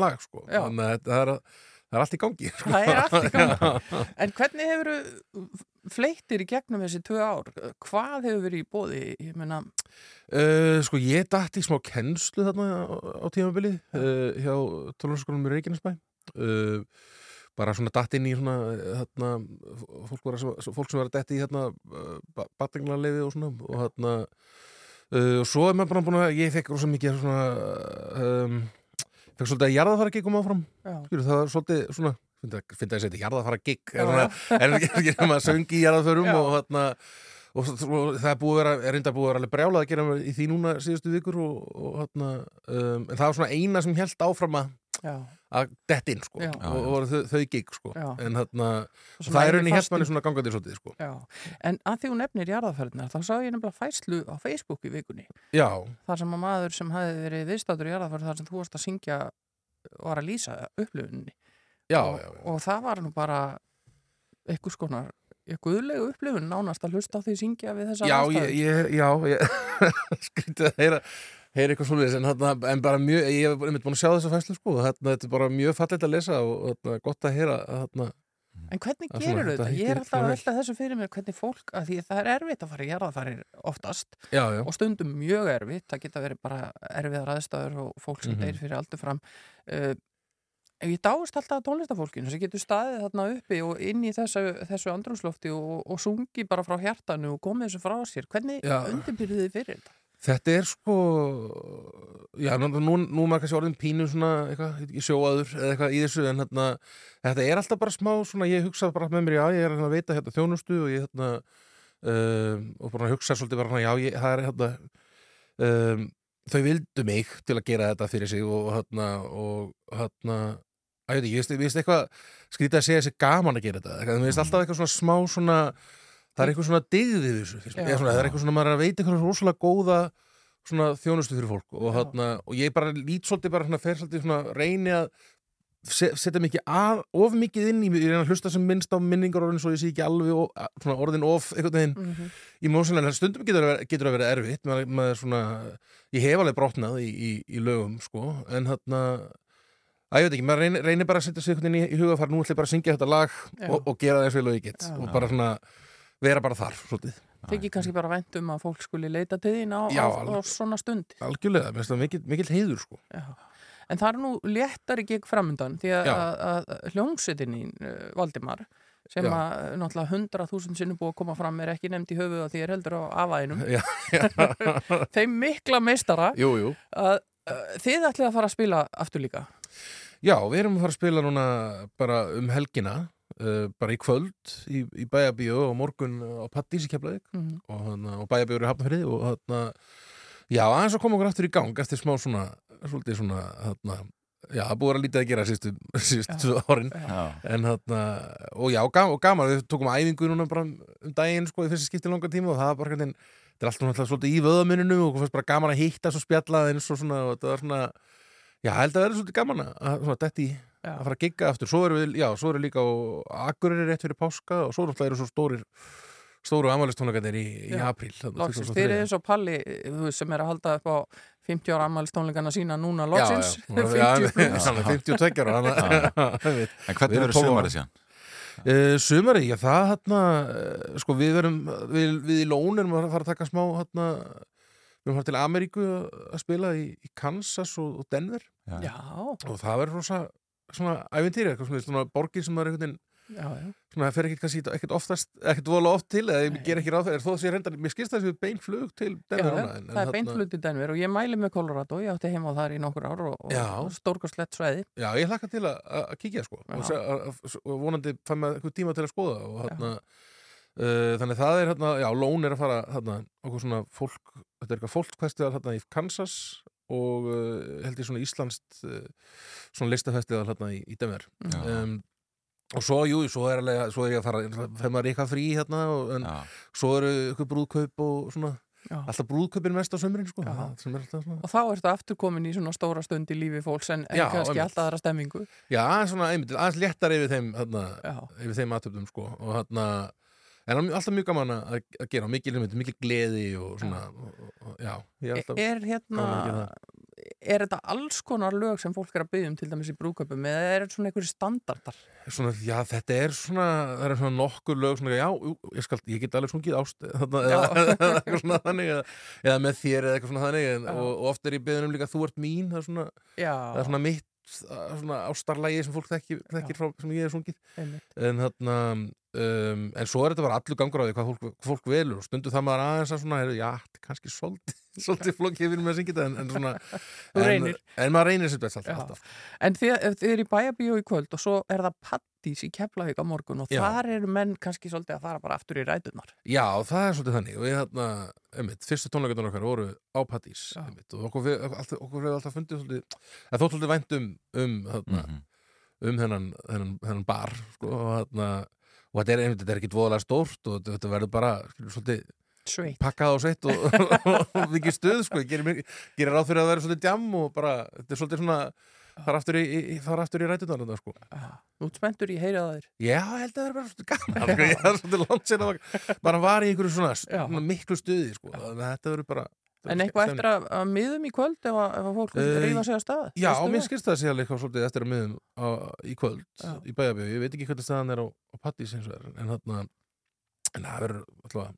lag sko, þannig að það er, það er allt í gangi sko. Það er allt í gangi. En hvernig hefur fleittir í gegnum þessi tvö ár? Hvað hefur verið í bóði? Ég meina, Uh, sko ég dætti smá kennslu þarna á, á tímabili uh, hjá tónlunarskólanum í Reykjanesbæ uh, bara svona dætt inn í svona þarna, fólk, að- fólk sem var að dætti í þarna battinglarleiði og svona og þarna og svo er maður bara búin að ég fekk rosa mikið svona um, fekk svolítið að jarðafara gig koma áfram. Skilur, það var svolítið svona finnst að seti jarðafara gig er er ekki að maður söngi í jarðaförum og þarna og, og það er búið að vera, er búið að vera alveg brjálað að gera í því núna síðustu vikur og, og þarna, um, en það var svona eina sem held áfram að. Að dett inn sko Já. og, voru þau, þau gig sko Já. en þarna, það er eini rauninni fastin- hérna manni svona gangandi svolítið sko Já, en að því hún nefnir jarðaferðnar, þá sá ég nefnilega fæslu á Facebook í vikunni. Já. Þar sem að maður sem hefði verið viðstáttur í jarðaferð þar sem þú varst að syngja var að lýsa upplifuninni. Já, og, já, já. Og það var nú bara eitthvað skonar, eitthvað guðlegu upplifun nánast að hlusta á því syngja við þessa Já, ég, ég, já, ég skrítið að heyra heyra eitthvað svolítið en, þarna, en bara mjög, ég hef einmitt búin að sjá þessa fæslu sko, þarna, þetta er bara mjög fallet að lesa og þarna, gott að heyra þarna, En hvernig gerur svona, þetta? Ég er alltaf að velta þessu fyrir mér hvernig fólk, að því það er erfitt að fara í jarðafarir oftast Já, já. og stundum mjög erfitt, það geta verið bara erfiðar aðstæður og fólk sem Mhm. deyr fyrir aldur fram uh, Ég dáist alltaf að tónlistafólkinu sem getur staðið þarna uppi og inn í þessu, þessu andrumslofti og, og sungi bara frá hjartanu og komið þessu frá sér. Hvernig Já. undirbyrðið þið fyrir þetta? Þetta er sko já, nú, nú, nú maður kannski orðin pínu svona eitthvað, í sjóaður eða eitthvað í þessu en hérna, þetta er alltaf bara smá svona, ég hugsa bara með mér, já, ég er hérna að veita hérna þjónustu og ég hérna um, og bara hugsa svolítið bara, hérna, já, ég, það er hérna um, þau vildu mig til að gera þetta fyrir sig og hérna og hérna að ég veist- ég veist eitthvað skrítið að segja þessi gaman að gera þetta, mér veist alltaf eitthvað svona smá svona það er eitthvað svona digðið í þessu svona, það er eitthvað svona maður er að veita eitthvað rosalega góða svona þjónustu fyrir fólk. Og, þarna, og ég bara lít svolítið bara fer svolítið svona reyni að se- setja mikið að, of mikið inn í ég reyna að hlusta sem minnst á minningar orðin svo ég sé ekki alveg of, svona orðin of einhvern veginn Mhm. í mósunlega en stundum getur það getur það verið erfitt maður, maður svona, ég hef alveg brotnað í, í, í lögum sko. En þarna að ég veit ekki, maður reynir, reynir bara að setja sig í, í hugafar, nú ætlum ég bara að syngja þetta lag og, og gera það eins og ég get. Já. og bara svona vera bara þar svolítið. Þykir kannski bara vænt um að fólk skuli leita til þín á, Já, á, á alveg. svona stund. algjörlega, mér finnst það mikill, mikill heiður sko Já. En það er nú léttari gig framundan því að, Já. að, að hljómsveitin í uh, Valdimar sem Já. að uh, náttúrulega hundra þúsund sinnum búið að koma fram er ekki nefnd í höfuð að því er heldur á afæðinum Já, þeim mikla meistara Jú, jú. að uh, þið ætlið að fara að spila aftur líka Já, við erum að fara að spila núna bara um helgina uh, bara í kvöld í, í bæjabíu og morgun á Pattís í Keflavík Mhm. og, hana, og bæjabíu í Hafnafriði og hana, já, aðeins að koma okkur aftur í gang eftir smá svona, svolítið svona hana, já, það búið að lítið að gera sístu, sístu tvö árin Já. en hana, og já, gam, og gaman við tókum æfingu núna bara um daginn sko, í fyrsta skipti langan tíma og það var bara hvernig þetta er alltaf náttúrulega svolítið í vöðamuninu og fannst bara gaman að hitta svo spjallað eins og svona, og þetta var svona já, held að vera svolítið gaman að svona, detti í Já. að fara að gigga aftur, svo erum við, já, svo erum við líka á Akureyri rétt fyrir páska og svo náttúrulega eru svo stórir stóru amalistónleikarnir í, í Loksins, 23.. þeir eru eins og Palli þú veist, sem er að halda upp á 50 ára ammælistónleikana sína núna Já, loksins já, hún já, 50 pluss. hann er 52 ára. En hvernig verður 12 ára. sumarið síðan? Uh, sumari, já það hérna sko við verum við, við í Lón erum að fara að taka smá hérna við erum að fara til Ameríku að spila í, í Kansas og, og Denver Já. Já. og það verður rosa svona ævintýri, eitthvað svona, svona borgir sem er einhvern veginn svona það fer ekkert kannski ekkert oftast, ekkert vola oft til eða ég ger ekki ráð fyrir, þó að sé reyndar mér skilst það sem bein flug til Já, Denver já, en- það er beint hluti Denver og ég mæli með Colorado, ég átti heima á þar í nokkur ár og, og stórkostlegt svæði. Já, ég hlakka til að, að kíkja sko og, að- að- og vonandi fæ maður eitthvað tíma til að skoða og hérna uh, þannig það er hérna, já, Lón er að fara hérna, okkur svona fólk þetta er eitthvað fólkfestival hérna í Kansas og uh, held ég svona Íslandst uh, svona listafestival hérna í, í Denver um, og svo, jú, svo er, alveg, svo er ég að fara þegar maður er eitthvað frí hérna og, en Já. svo eru eitthvað brúðkaup og svona Já. alltaf brúðkaupin mest á sömurinn sko og þá ertu aftur komin í svona stóra stund í lífi fólks en, en Já, kannski einmitt. alltaf aðra stemmingu Já, svona, einmitt, aðeins léttar yfir þeim hérna, Já. yfir þeim aðtöfum sko og hérna en er alltaf mjög gaman að, að gera mikil, mikil gleði og svona já, ég er alltaf er hérna er þetta alls konar lög sem fólk er að byggja um til dæmis í brúköpum eða er þetta svona einhverju standardar svona, já, þetta er svona það er svona nokkur lög svona, já, ég, skal, ég get alveg sungið ást þarna, Já. eða, eitthvað svona þannig eða, eða með þér eða eitthvað svona þannig en, Já. og, og oft er ég beðin um líka þú ert mín það er svona, Já. það er svona mitt svona ástarlægi sem fólk þekkir, þekkir frá, sem ég sungið Einmitt. en þarna um, en svo er þetta bara allur gangur á því hvað fólk, fólk velur og stundu það maður aðeins að svona heyrðu, já, þetta er kannski svolítið svolítið flókið við erum að syngja þetta en, en svona en, en maður reynir sér best alltaf. En þið, eru í bæjabíó í kvöld og svo er það pattís í Keflavík á morgun og Já. þar eru menn kannski svolítið að fara bara aftur í rætunar. Já, það er svolítið þannig og ég þarna, einmitt, fyrstu tónleikarnar okkar voru á einmitt, og okkur, við, alltaf, okkur hefur alltaf fundið svolítið, það þótt svolítið vænt um um, þarna, um þennan, þennan, þennan bar sko, og, þarna, og þetta er, er ekki voðalega stórt og þetta, verður bara svolítið Sveitt. pakkað og sveitt og, og mikið stuð sko, gerir, gerir ráð fyrir að vera svolítið djam og bara, þetta er svolítið svona fara aftur í, í, í rætunar þetta, sko. Ert spenntur í heyrið að þér. Já, held að það er bara svolítið gaman sko. ég er svolítið sér að bara var í einhverju svona, svona miklu stuði sko. þetta verður bara En eitthvað eftir að, að miðum í kvöld ef, að, ef að fólk vil Eh, rífa sig að stað? Já, mér skilst það að segja eitthvað svolítið eftir að miðum á, í kvöld Já. í bæjabíu, ég veit ekki hvernig staðan er á, á Pattís eins og er, en þarna en það verður alltaf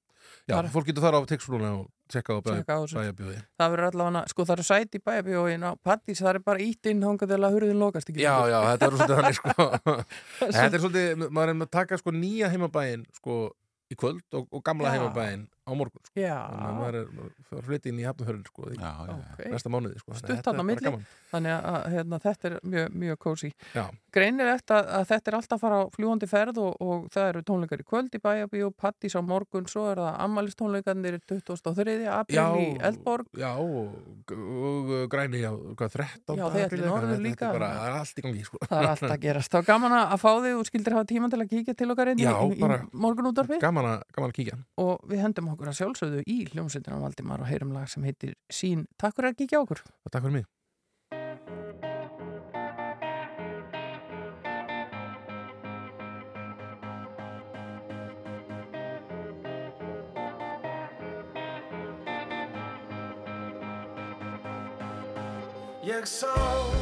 Já, Þar- fólk getur þar á tekstúluna og tjekka á á bæjabíu Það verður allavega, sko það eru sæti í bæjabíóin á Pattís, það er bara ítt inn hongað til að hurðin lokast ekki. Já, já, þetta er svolítið þannig sko Þetta er svolítið, maður er að taka sko nýja heimabæin sko í kvöld og, og gamla heimabæin á morgun sko. Þannig að maður er er flytið inn í hafnafjörðin sko í já, Ok. næsta mánuði sko Þannig að Stutt þetta hann á er bara milli, gaman. þannig að hérna, þetta er mjög, mjög kósi. Já. Greinilegt að, að þetta er alltaf að fara á fljúandi ferð og, og það eru tónleikar í kvöld í bæjabíó, Pattís á morgun, svo er það ammælistónleikarnir 23. apríl Já, í Eldborg. Já, og, og græni á hvað, 13. Já, líka. Þetta er bara, það er allt í gangi sko Það er allt að gerast. Það var gaman að fá þig og skildir hafa tíma til að kíkja til okkar einnig Já, í, í morgunútdarfi. gaman, að- gaman að kíkja Og við hendum okkur að sjálfsögðu í hljómsveitina Valdimar og heyrum lag sem heitir Sín. Takk fyrir að kíkja á okkur. og takk fyrir mig Ég sá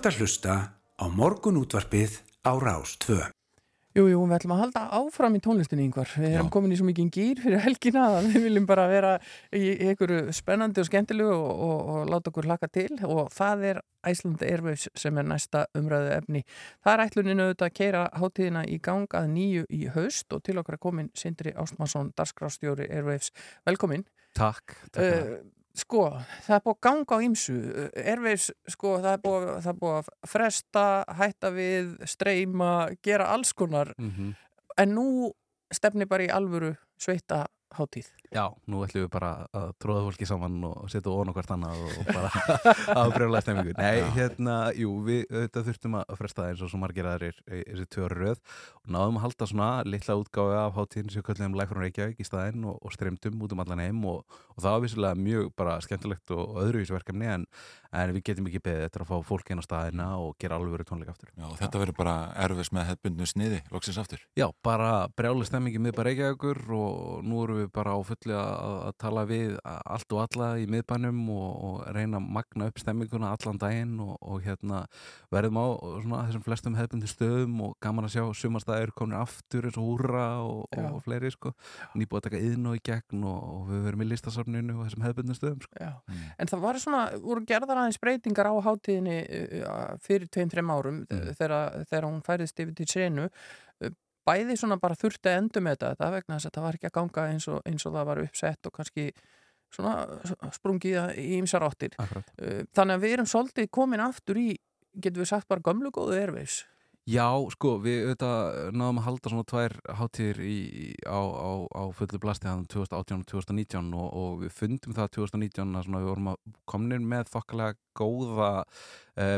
ert að hlusta á morgun útvarpið á Rás 2. Jú, jú, við ætlum að halda áfram í tónlistinni yngvar. Við erum komin í svo mikið gýr fyrir helgina að við viljum bara vera í einhverju spennandi og skemmtilegu og, og, og láta okkur hlaka til og það er Æsland Airwaves sem er næsta umræðu efni. Það er ætluninu auðvitað að keira hátíðina í gang að nýju í haust og til okkar er komin Sindri Ástmansson, darskrástjóri Airwaves. Velkomin. Takk. takk Uh, sko, það er búið að ganga á ýmsu Erveis, sko, það er búið, það er búið að fresta, hætta við streyma, gera alls konar Mhm. en nú stefni bara í alvöru sveita hátíð Já, nú ætlum við bara að tróða fólki saman og setja ofan okkar annað og bara afbrjóðlega stemmingu. Nei, Já. hérna, jú, við auðvitað þurftum að fresta það eins og svo margir aðrir í þessi tjóri röð og náðum að halda svona litla útgáfi af hátíðin sem köllum Life from Reykjavík í staðinn og, og streymdum út um allan heim og, og það var vissilega mjög bara skemmtilegt og, og öðruvísu verkefni en, en við getum ekki beðið eftir að fá fólk inn á staðina og gera alveg verið tónleika aftur. Já, þetta verður bara erfis með hefðbundnu sniði, loksins aftur. Já, bara brjáli stemmingi miðbæ Reykjavíkur og nú erum við bara á fulli að, að tala við allt og alla í miðbænum og, og reyna að magna upp stemminguna allan daginn og, og hérna verðum á svona, þessum flestum hefðbundi stöðum og gaman að sjá sumarstæðir komin aftur eins og húra og, og fleiri sko, nýbúið að taka yðn og í gegn og, og við verum í listasafninu og þessum hefðbundi stöðum sko. Já. En það var svona, voru gerðar aðeins breytingar á hátíðinni uh, fyrir tveim, þreim árum mm. þegar, þegar hún færðist yfir til senu Uh, bæði svona bara þurfti að endur með þetta, þetta vegna þess að það var ekki að ganga eins og, eins og það var uppsett og kannski svona sprungið í ýmsar áttir. Akkurat. Uh, Þannig að við erum svolítið komin aftur í, getum við sagt bara gömlu góðu erfis. Já, sko, við auðvitað náðum að halda svona tvær hátíðir í, á, á, á fullu blasti hann 2018 og 2019 og, og við fundum það 2019 að svona við vorum að komnir með þokkalega góða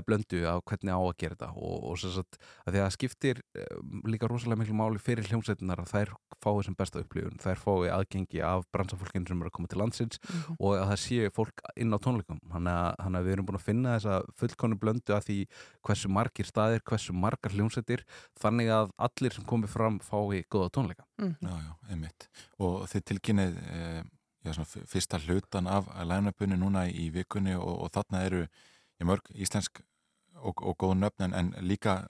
blöndu á hvernig á að gera þetta og, og sem sagt að því að það skiptir uh, líka rosalega miklu máli fyrir hljómsveitinar að þær fái sem besta upplifun, þær fái aðgengi af bransafólkinu sem eru að koma til landsins Mhm. og að það sé fólk inn á tónleikum þannig að, þannig að við erum búin að finna þessa fullkonu blöndu að því hversu margir staðir, hversu margar hljómsveitir þannig að allir sem komið fram fái góða tónleika Mhm. Já, já, einmitt. Og þið tilkynnið e, já, svona fyrsta hlutan af line-upinu núna í vikunni og, og þarna eru já, mörg íslensk og, og góð nöfn en, líka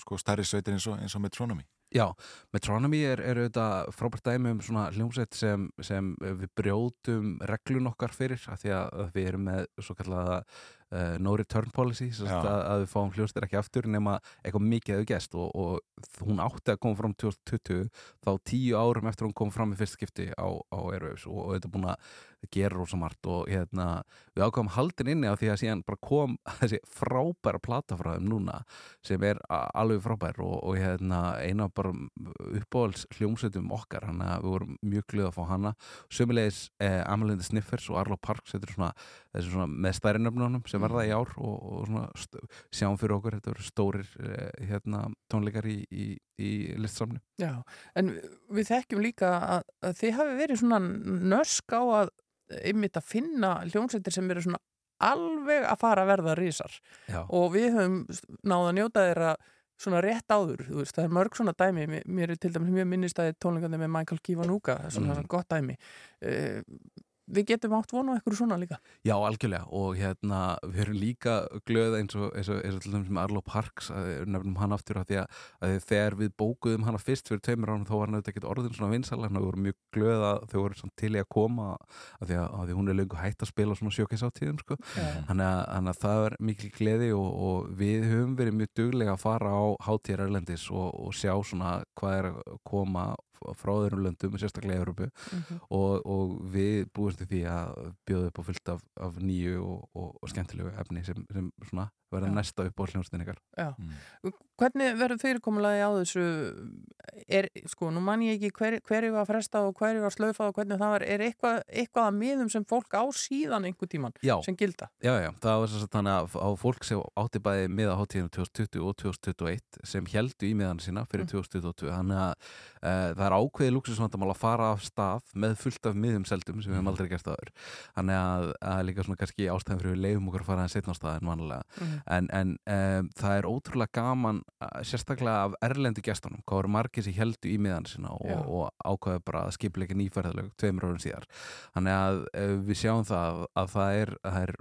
sko, stærri sveitir eins og, eins og Metronomy. Já, Metronomy er, er auðvitað frábært dæmi um svona hljómsveit sem, sem við brjótum reglun okkar fyrir af því að að við erum með svo kallaða uh, no return policy að, að við fáum hljómsveitir ekki aftur nema eitthvað mikið hefur gest og, og hún átti að koma fram 2020 þá tíu árum eftir hún kom fram í fyrst skipti á, á Airwaves. Og, og þetta er búin að gera rosa margt. Og hérna, við ákvæmum haldin inni á því að síðan bara kom þessi frábæra plata frá þeim núna sem er alveg frábær. Og, og hérna, eina bara uppáhalds hljómsveitum okkar þannig að við vorum mjög glöð að fá hana. Sömulegis eh, Amelinda Sniffers og Arlo Parks þetta er svona, svona með stærri nöfnunum sem verða í ár og, og svona sjáum fyrir okkur, þetta eru stórir eh, hérna, tónleikar í, í, í listsamni Já, en við þekkjum líka að, að þið hafi verið svona nösk á að einmitt að finna hljómsveitir sem eru svona alveg að fara að verða rísar Já. og við höfum náða að njóta þeirra svona rétt áður, þú veist, það er mörg svona dæmi, mér, er til dæmis mjög minnistæði tónleikandi með Michael er svona Mhm. gott dæmi uh, við getum átt vonu eitthvað svona líka. Já, algjörlega. Og hérna við erum líka glöð eins og, eins og, eins og til dæmis með Arlo Parks nefnum hann aftur af því að, að þegar við bókuðum hana fyrst fyrir tveimur ánum þá var hann auðvitað ekkert orðin svona vinsal en við vorum mjög glöð að þau voru til í að koma af því að, að því hún er lengur hægt að spila svona sjókisáttíðum sko. Að, þannig að það er mikil gleði og, og við höfum verið mjög duglega að fara á hátíðar erlendis og, og sjá svona hvað er að koma frá öðrum löndum, sérstaklega Európu Mhm. og, og við búumst því að bjóða upp á fullt af, af nýju og, og, og skemmtilegu efni sem, sem svona verða næsta upp á hljónstin ykkar Já. Hvernig verður fyrirkomulagi á þessu? Er, sko, nú man ég ekki hver, hverju var frestað og hverju var slaufað og hvernig það var, er eitthvað, eitthvað að miðum sem fólk á síðan einhver tíman Já. sem gilda? Já, já, það var að þannig að á fólk sem átti bæði miða hátíðinu 2020 og 2021 sem heldu í miðana sína fyrir Mm. 2022 þannig að uh, það er ákveðið luxusvandamál að fara af stað með fullt af miðum seldum sem við hefum aldrei gert aður þannig að, að líka svona kannski ástæðan fyrir við að að en en, um, það er ótrúlega gaman uh, sérstaklega af erlendu gestunum hvað eru margir sem heldu í miðana sína Já. og, og ákveðu bara að skipleika nýferðalög tveimur árum síðar þannig að uh, við sjáum það að það er, það er,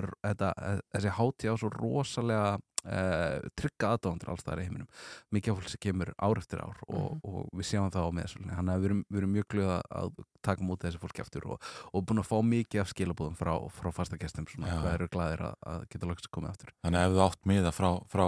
er þetta, þessi hátíð á svo rosalega uh, trygga aðdóndur alls það er í heiminum. Mikið af fólk sem kemur ár eftir ár og, og við sjáum það á að við erum, við erum mjög glöða að taka mútið þessi fólki aftur og, og búin að fá mikið af skilabúðum frá, frá fasta Já. hvað eru glæðir að, að geta loksist komið aftur. Þannig að ef þú átt miða frá, frá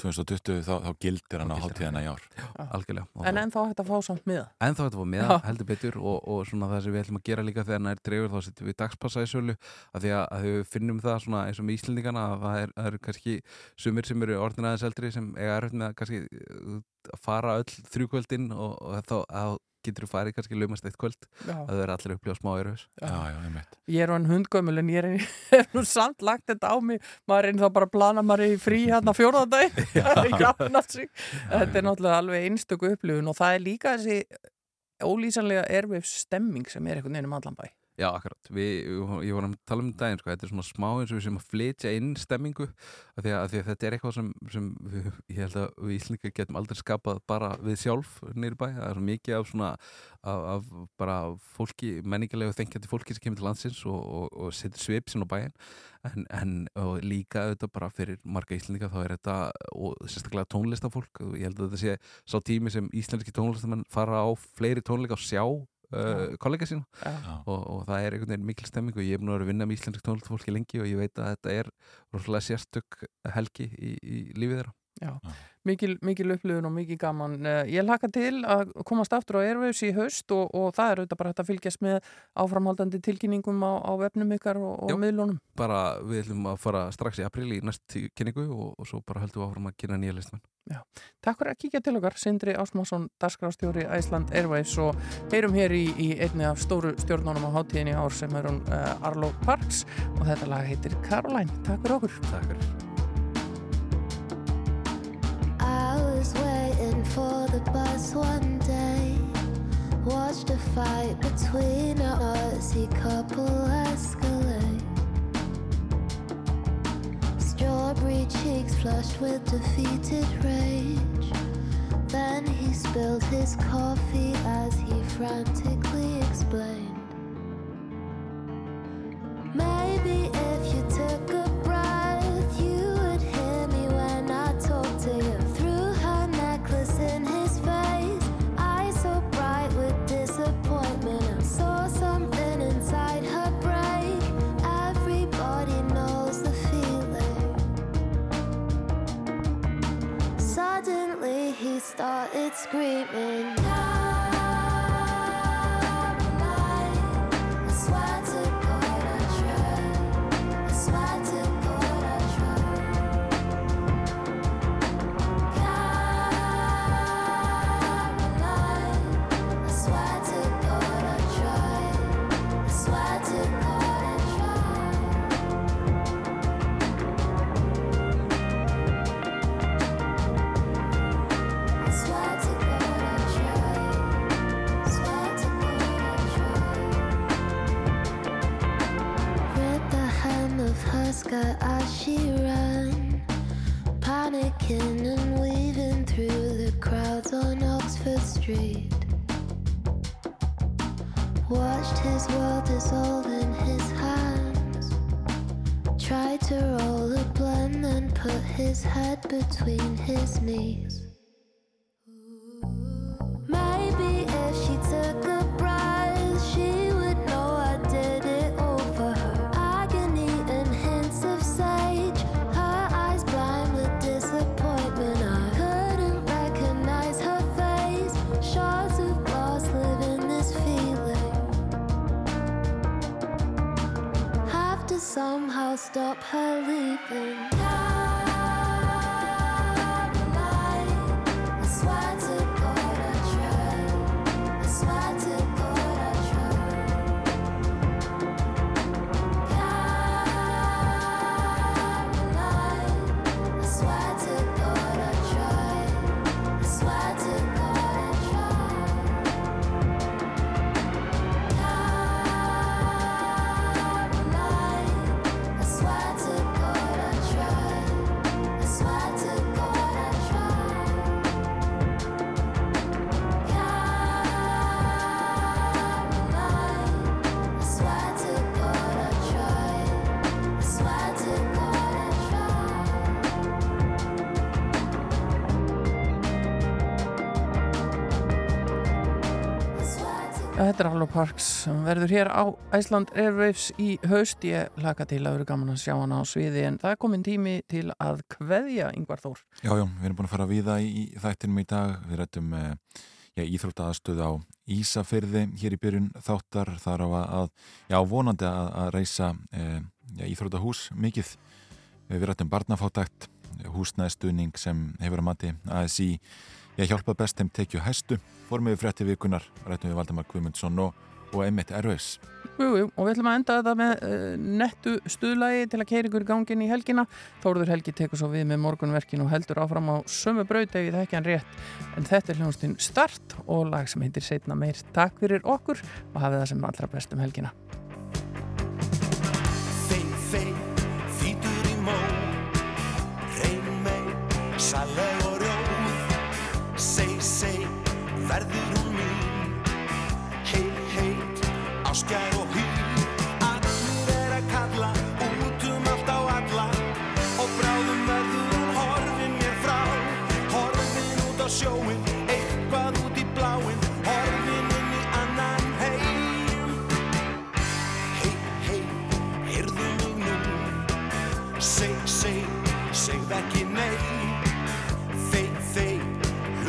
2020 þá, þá gildir hann á gildir hátíðina í ár. Já, algjörlega. En þá- ennþá hægt að fá samt miða. En þá þetta var með Já. heldur betur og, og svona það sem við ætlum að gera líka þegar nær dregur þá setjum við dagspassa í sölu af því að, að við finnum það svona eins og með Íslendingana að það er, það er kannski sumir sem eru orðin aðeins eldri sem eiga erfitt með að kannski uh, að fara öll þrjúkvöldin og, og þá að getur þú farið kannski laumast eitt kvöld Já. að það er allir smá erfis Já. já, einmitt. Ég er hann hundgömmul en ég er, er nú samt lagt þetta á mig. Maður er þá bara að plana maður í frí hérna fjórðadag Þetta er náttúrulega alveg einstöku upplifun og það er líka þessi ólýsanlega erfif stemming sem er einhvern veginn um allan bæ Já, akkurat. Við, ég var að tala um daginn, sko, þetta er svona smá eins og við sem að flytja inn stemmingu af því því að þetta er eitthvað sem, sem við, ég held að við Íslingar getum aldrei skapað bara við sjálf nýri bæ. Það er svo mikið af svona af, af bara fólki, menningarlega þengjandi fólki sem kemur til landsins og, og, og setur svip sinn á bæinn en, en líka auðvitað bara fyrir marga Íslandinga þá er þetta og sérstaklega tónlistafólk ég held að þetta sé sá tími sem íslenski tónlistamenn fara á fleiri tónleika og sjá uh, kollega sína. Já. og, og það er einhvern veginn mikil stemming og ég hef nú verið að vinna með íslensk tónlistafólki lengi og ég veit að þetta er rosalega sérstök helgi í, í lífið þeirra Já, mikil, mikil upplifun og mikil gaman. Eh, Ég laka til að komast aftur á Airwaves í haust og, og það er auðvitað bara hægt að fylgjast með áframhaldandi tilkynningum á, á vefnum ykkar og, og miðlunum. bara við ætlum að fara strax í april í næst kynningu og, og svo bara höldum við áfram að kynna nýja listmenn Já. Takk fyrir að kíkja til okkar, Sindri Ásmásson, dagskrástjóri Æsland Airwaves og heyrum hér í, í einni af stóru stjórnunum á hátíðinni ár sem er hún uh, Arlo Parks og þetta lag heitir Caroline. Takk fyrir okkur. Takk fyrir. I was waiting for the bus one day. Watched a fight between a artsy couple escalate. Strawberry cheeks flushed with defeated rage. Then he spilled his coffee as he frantically explained. Maybe if you took a bribe. started screaming. Her as she ran, panicking and weaving through the crowds on Oxford Street. Watched his world dissolve in his hands. Tried to roll a blunt and put his head between his knees. Somehow stop her leaving. Parks sem verður hér á Iceland Airwaves í haust. Ég laka til að vera gaman að sjá hana á sviði en það er komin tími til að kveðja Yngvar Þór. Já, já, við erum búin að fara við það í þættinum í dag. Við rættum uh, íþróttaðastöð á Ísafyrði hér í byrjun þáttar. þar á að, já, vonandi að, að reysa uh, íþróttahús mikið. Við rættum barnafátækt, húsnæðstuðning sem hefur að mati ASI. Ég hjálpa best þeim tekju hæstu. Formið við frétti vikunar, rættum við Valdemar Guðmundsson og, og Emmett Erveis. Jú, jú, og við ætlum að enda þetta með uh, nettu stuðlægi til að keira ykkur í gangin í helgina. Þóruður Helgi tekur svo við með morgunverkin og heldur áfram á sömu braut ef ég þekki hann rétt. En þetta er hljónstinn Start og lag sem heitir Seitna meir. Takk fyrir okkur og hafið það sem allra best um helgina. Fei, fei, þýtur í mó Reyn mei, saleg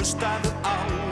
está de alma.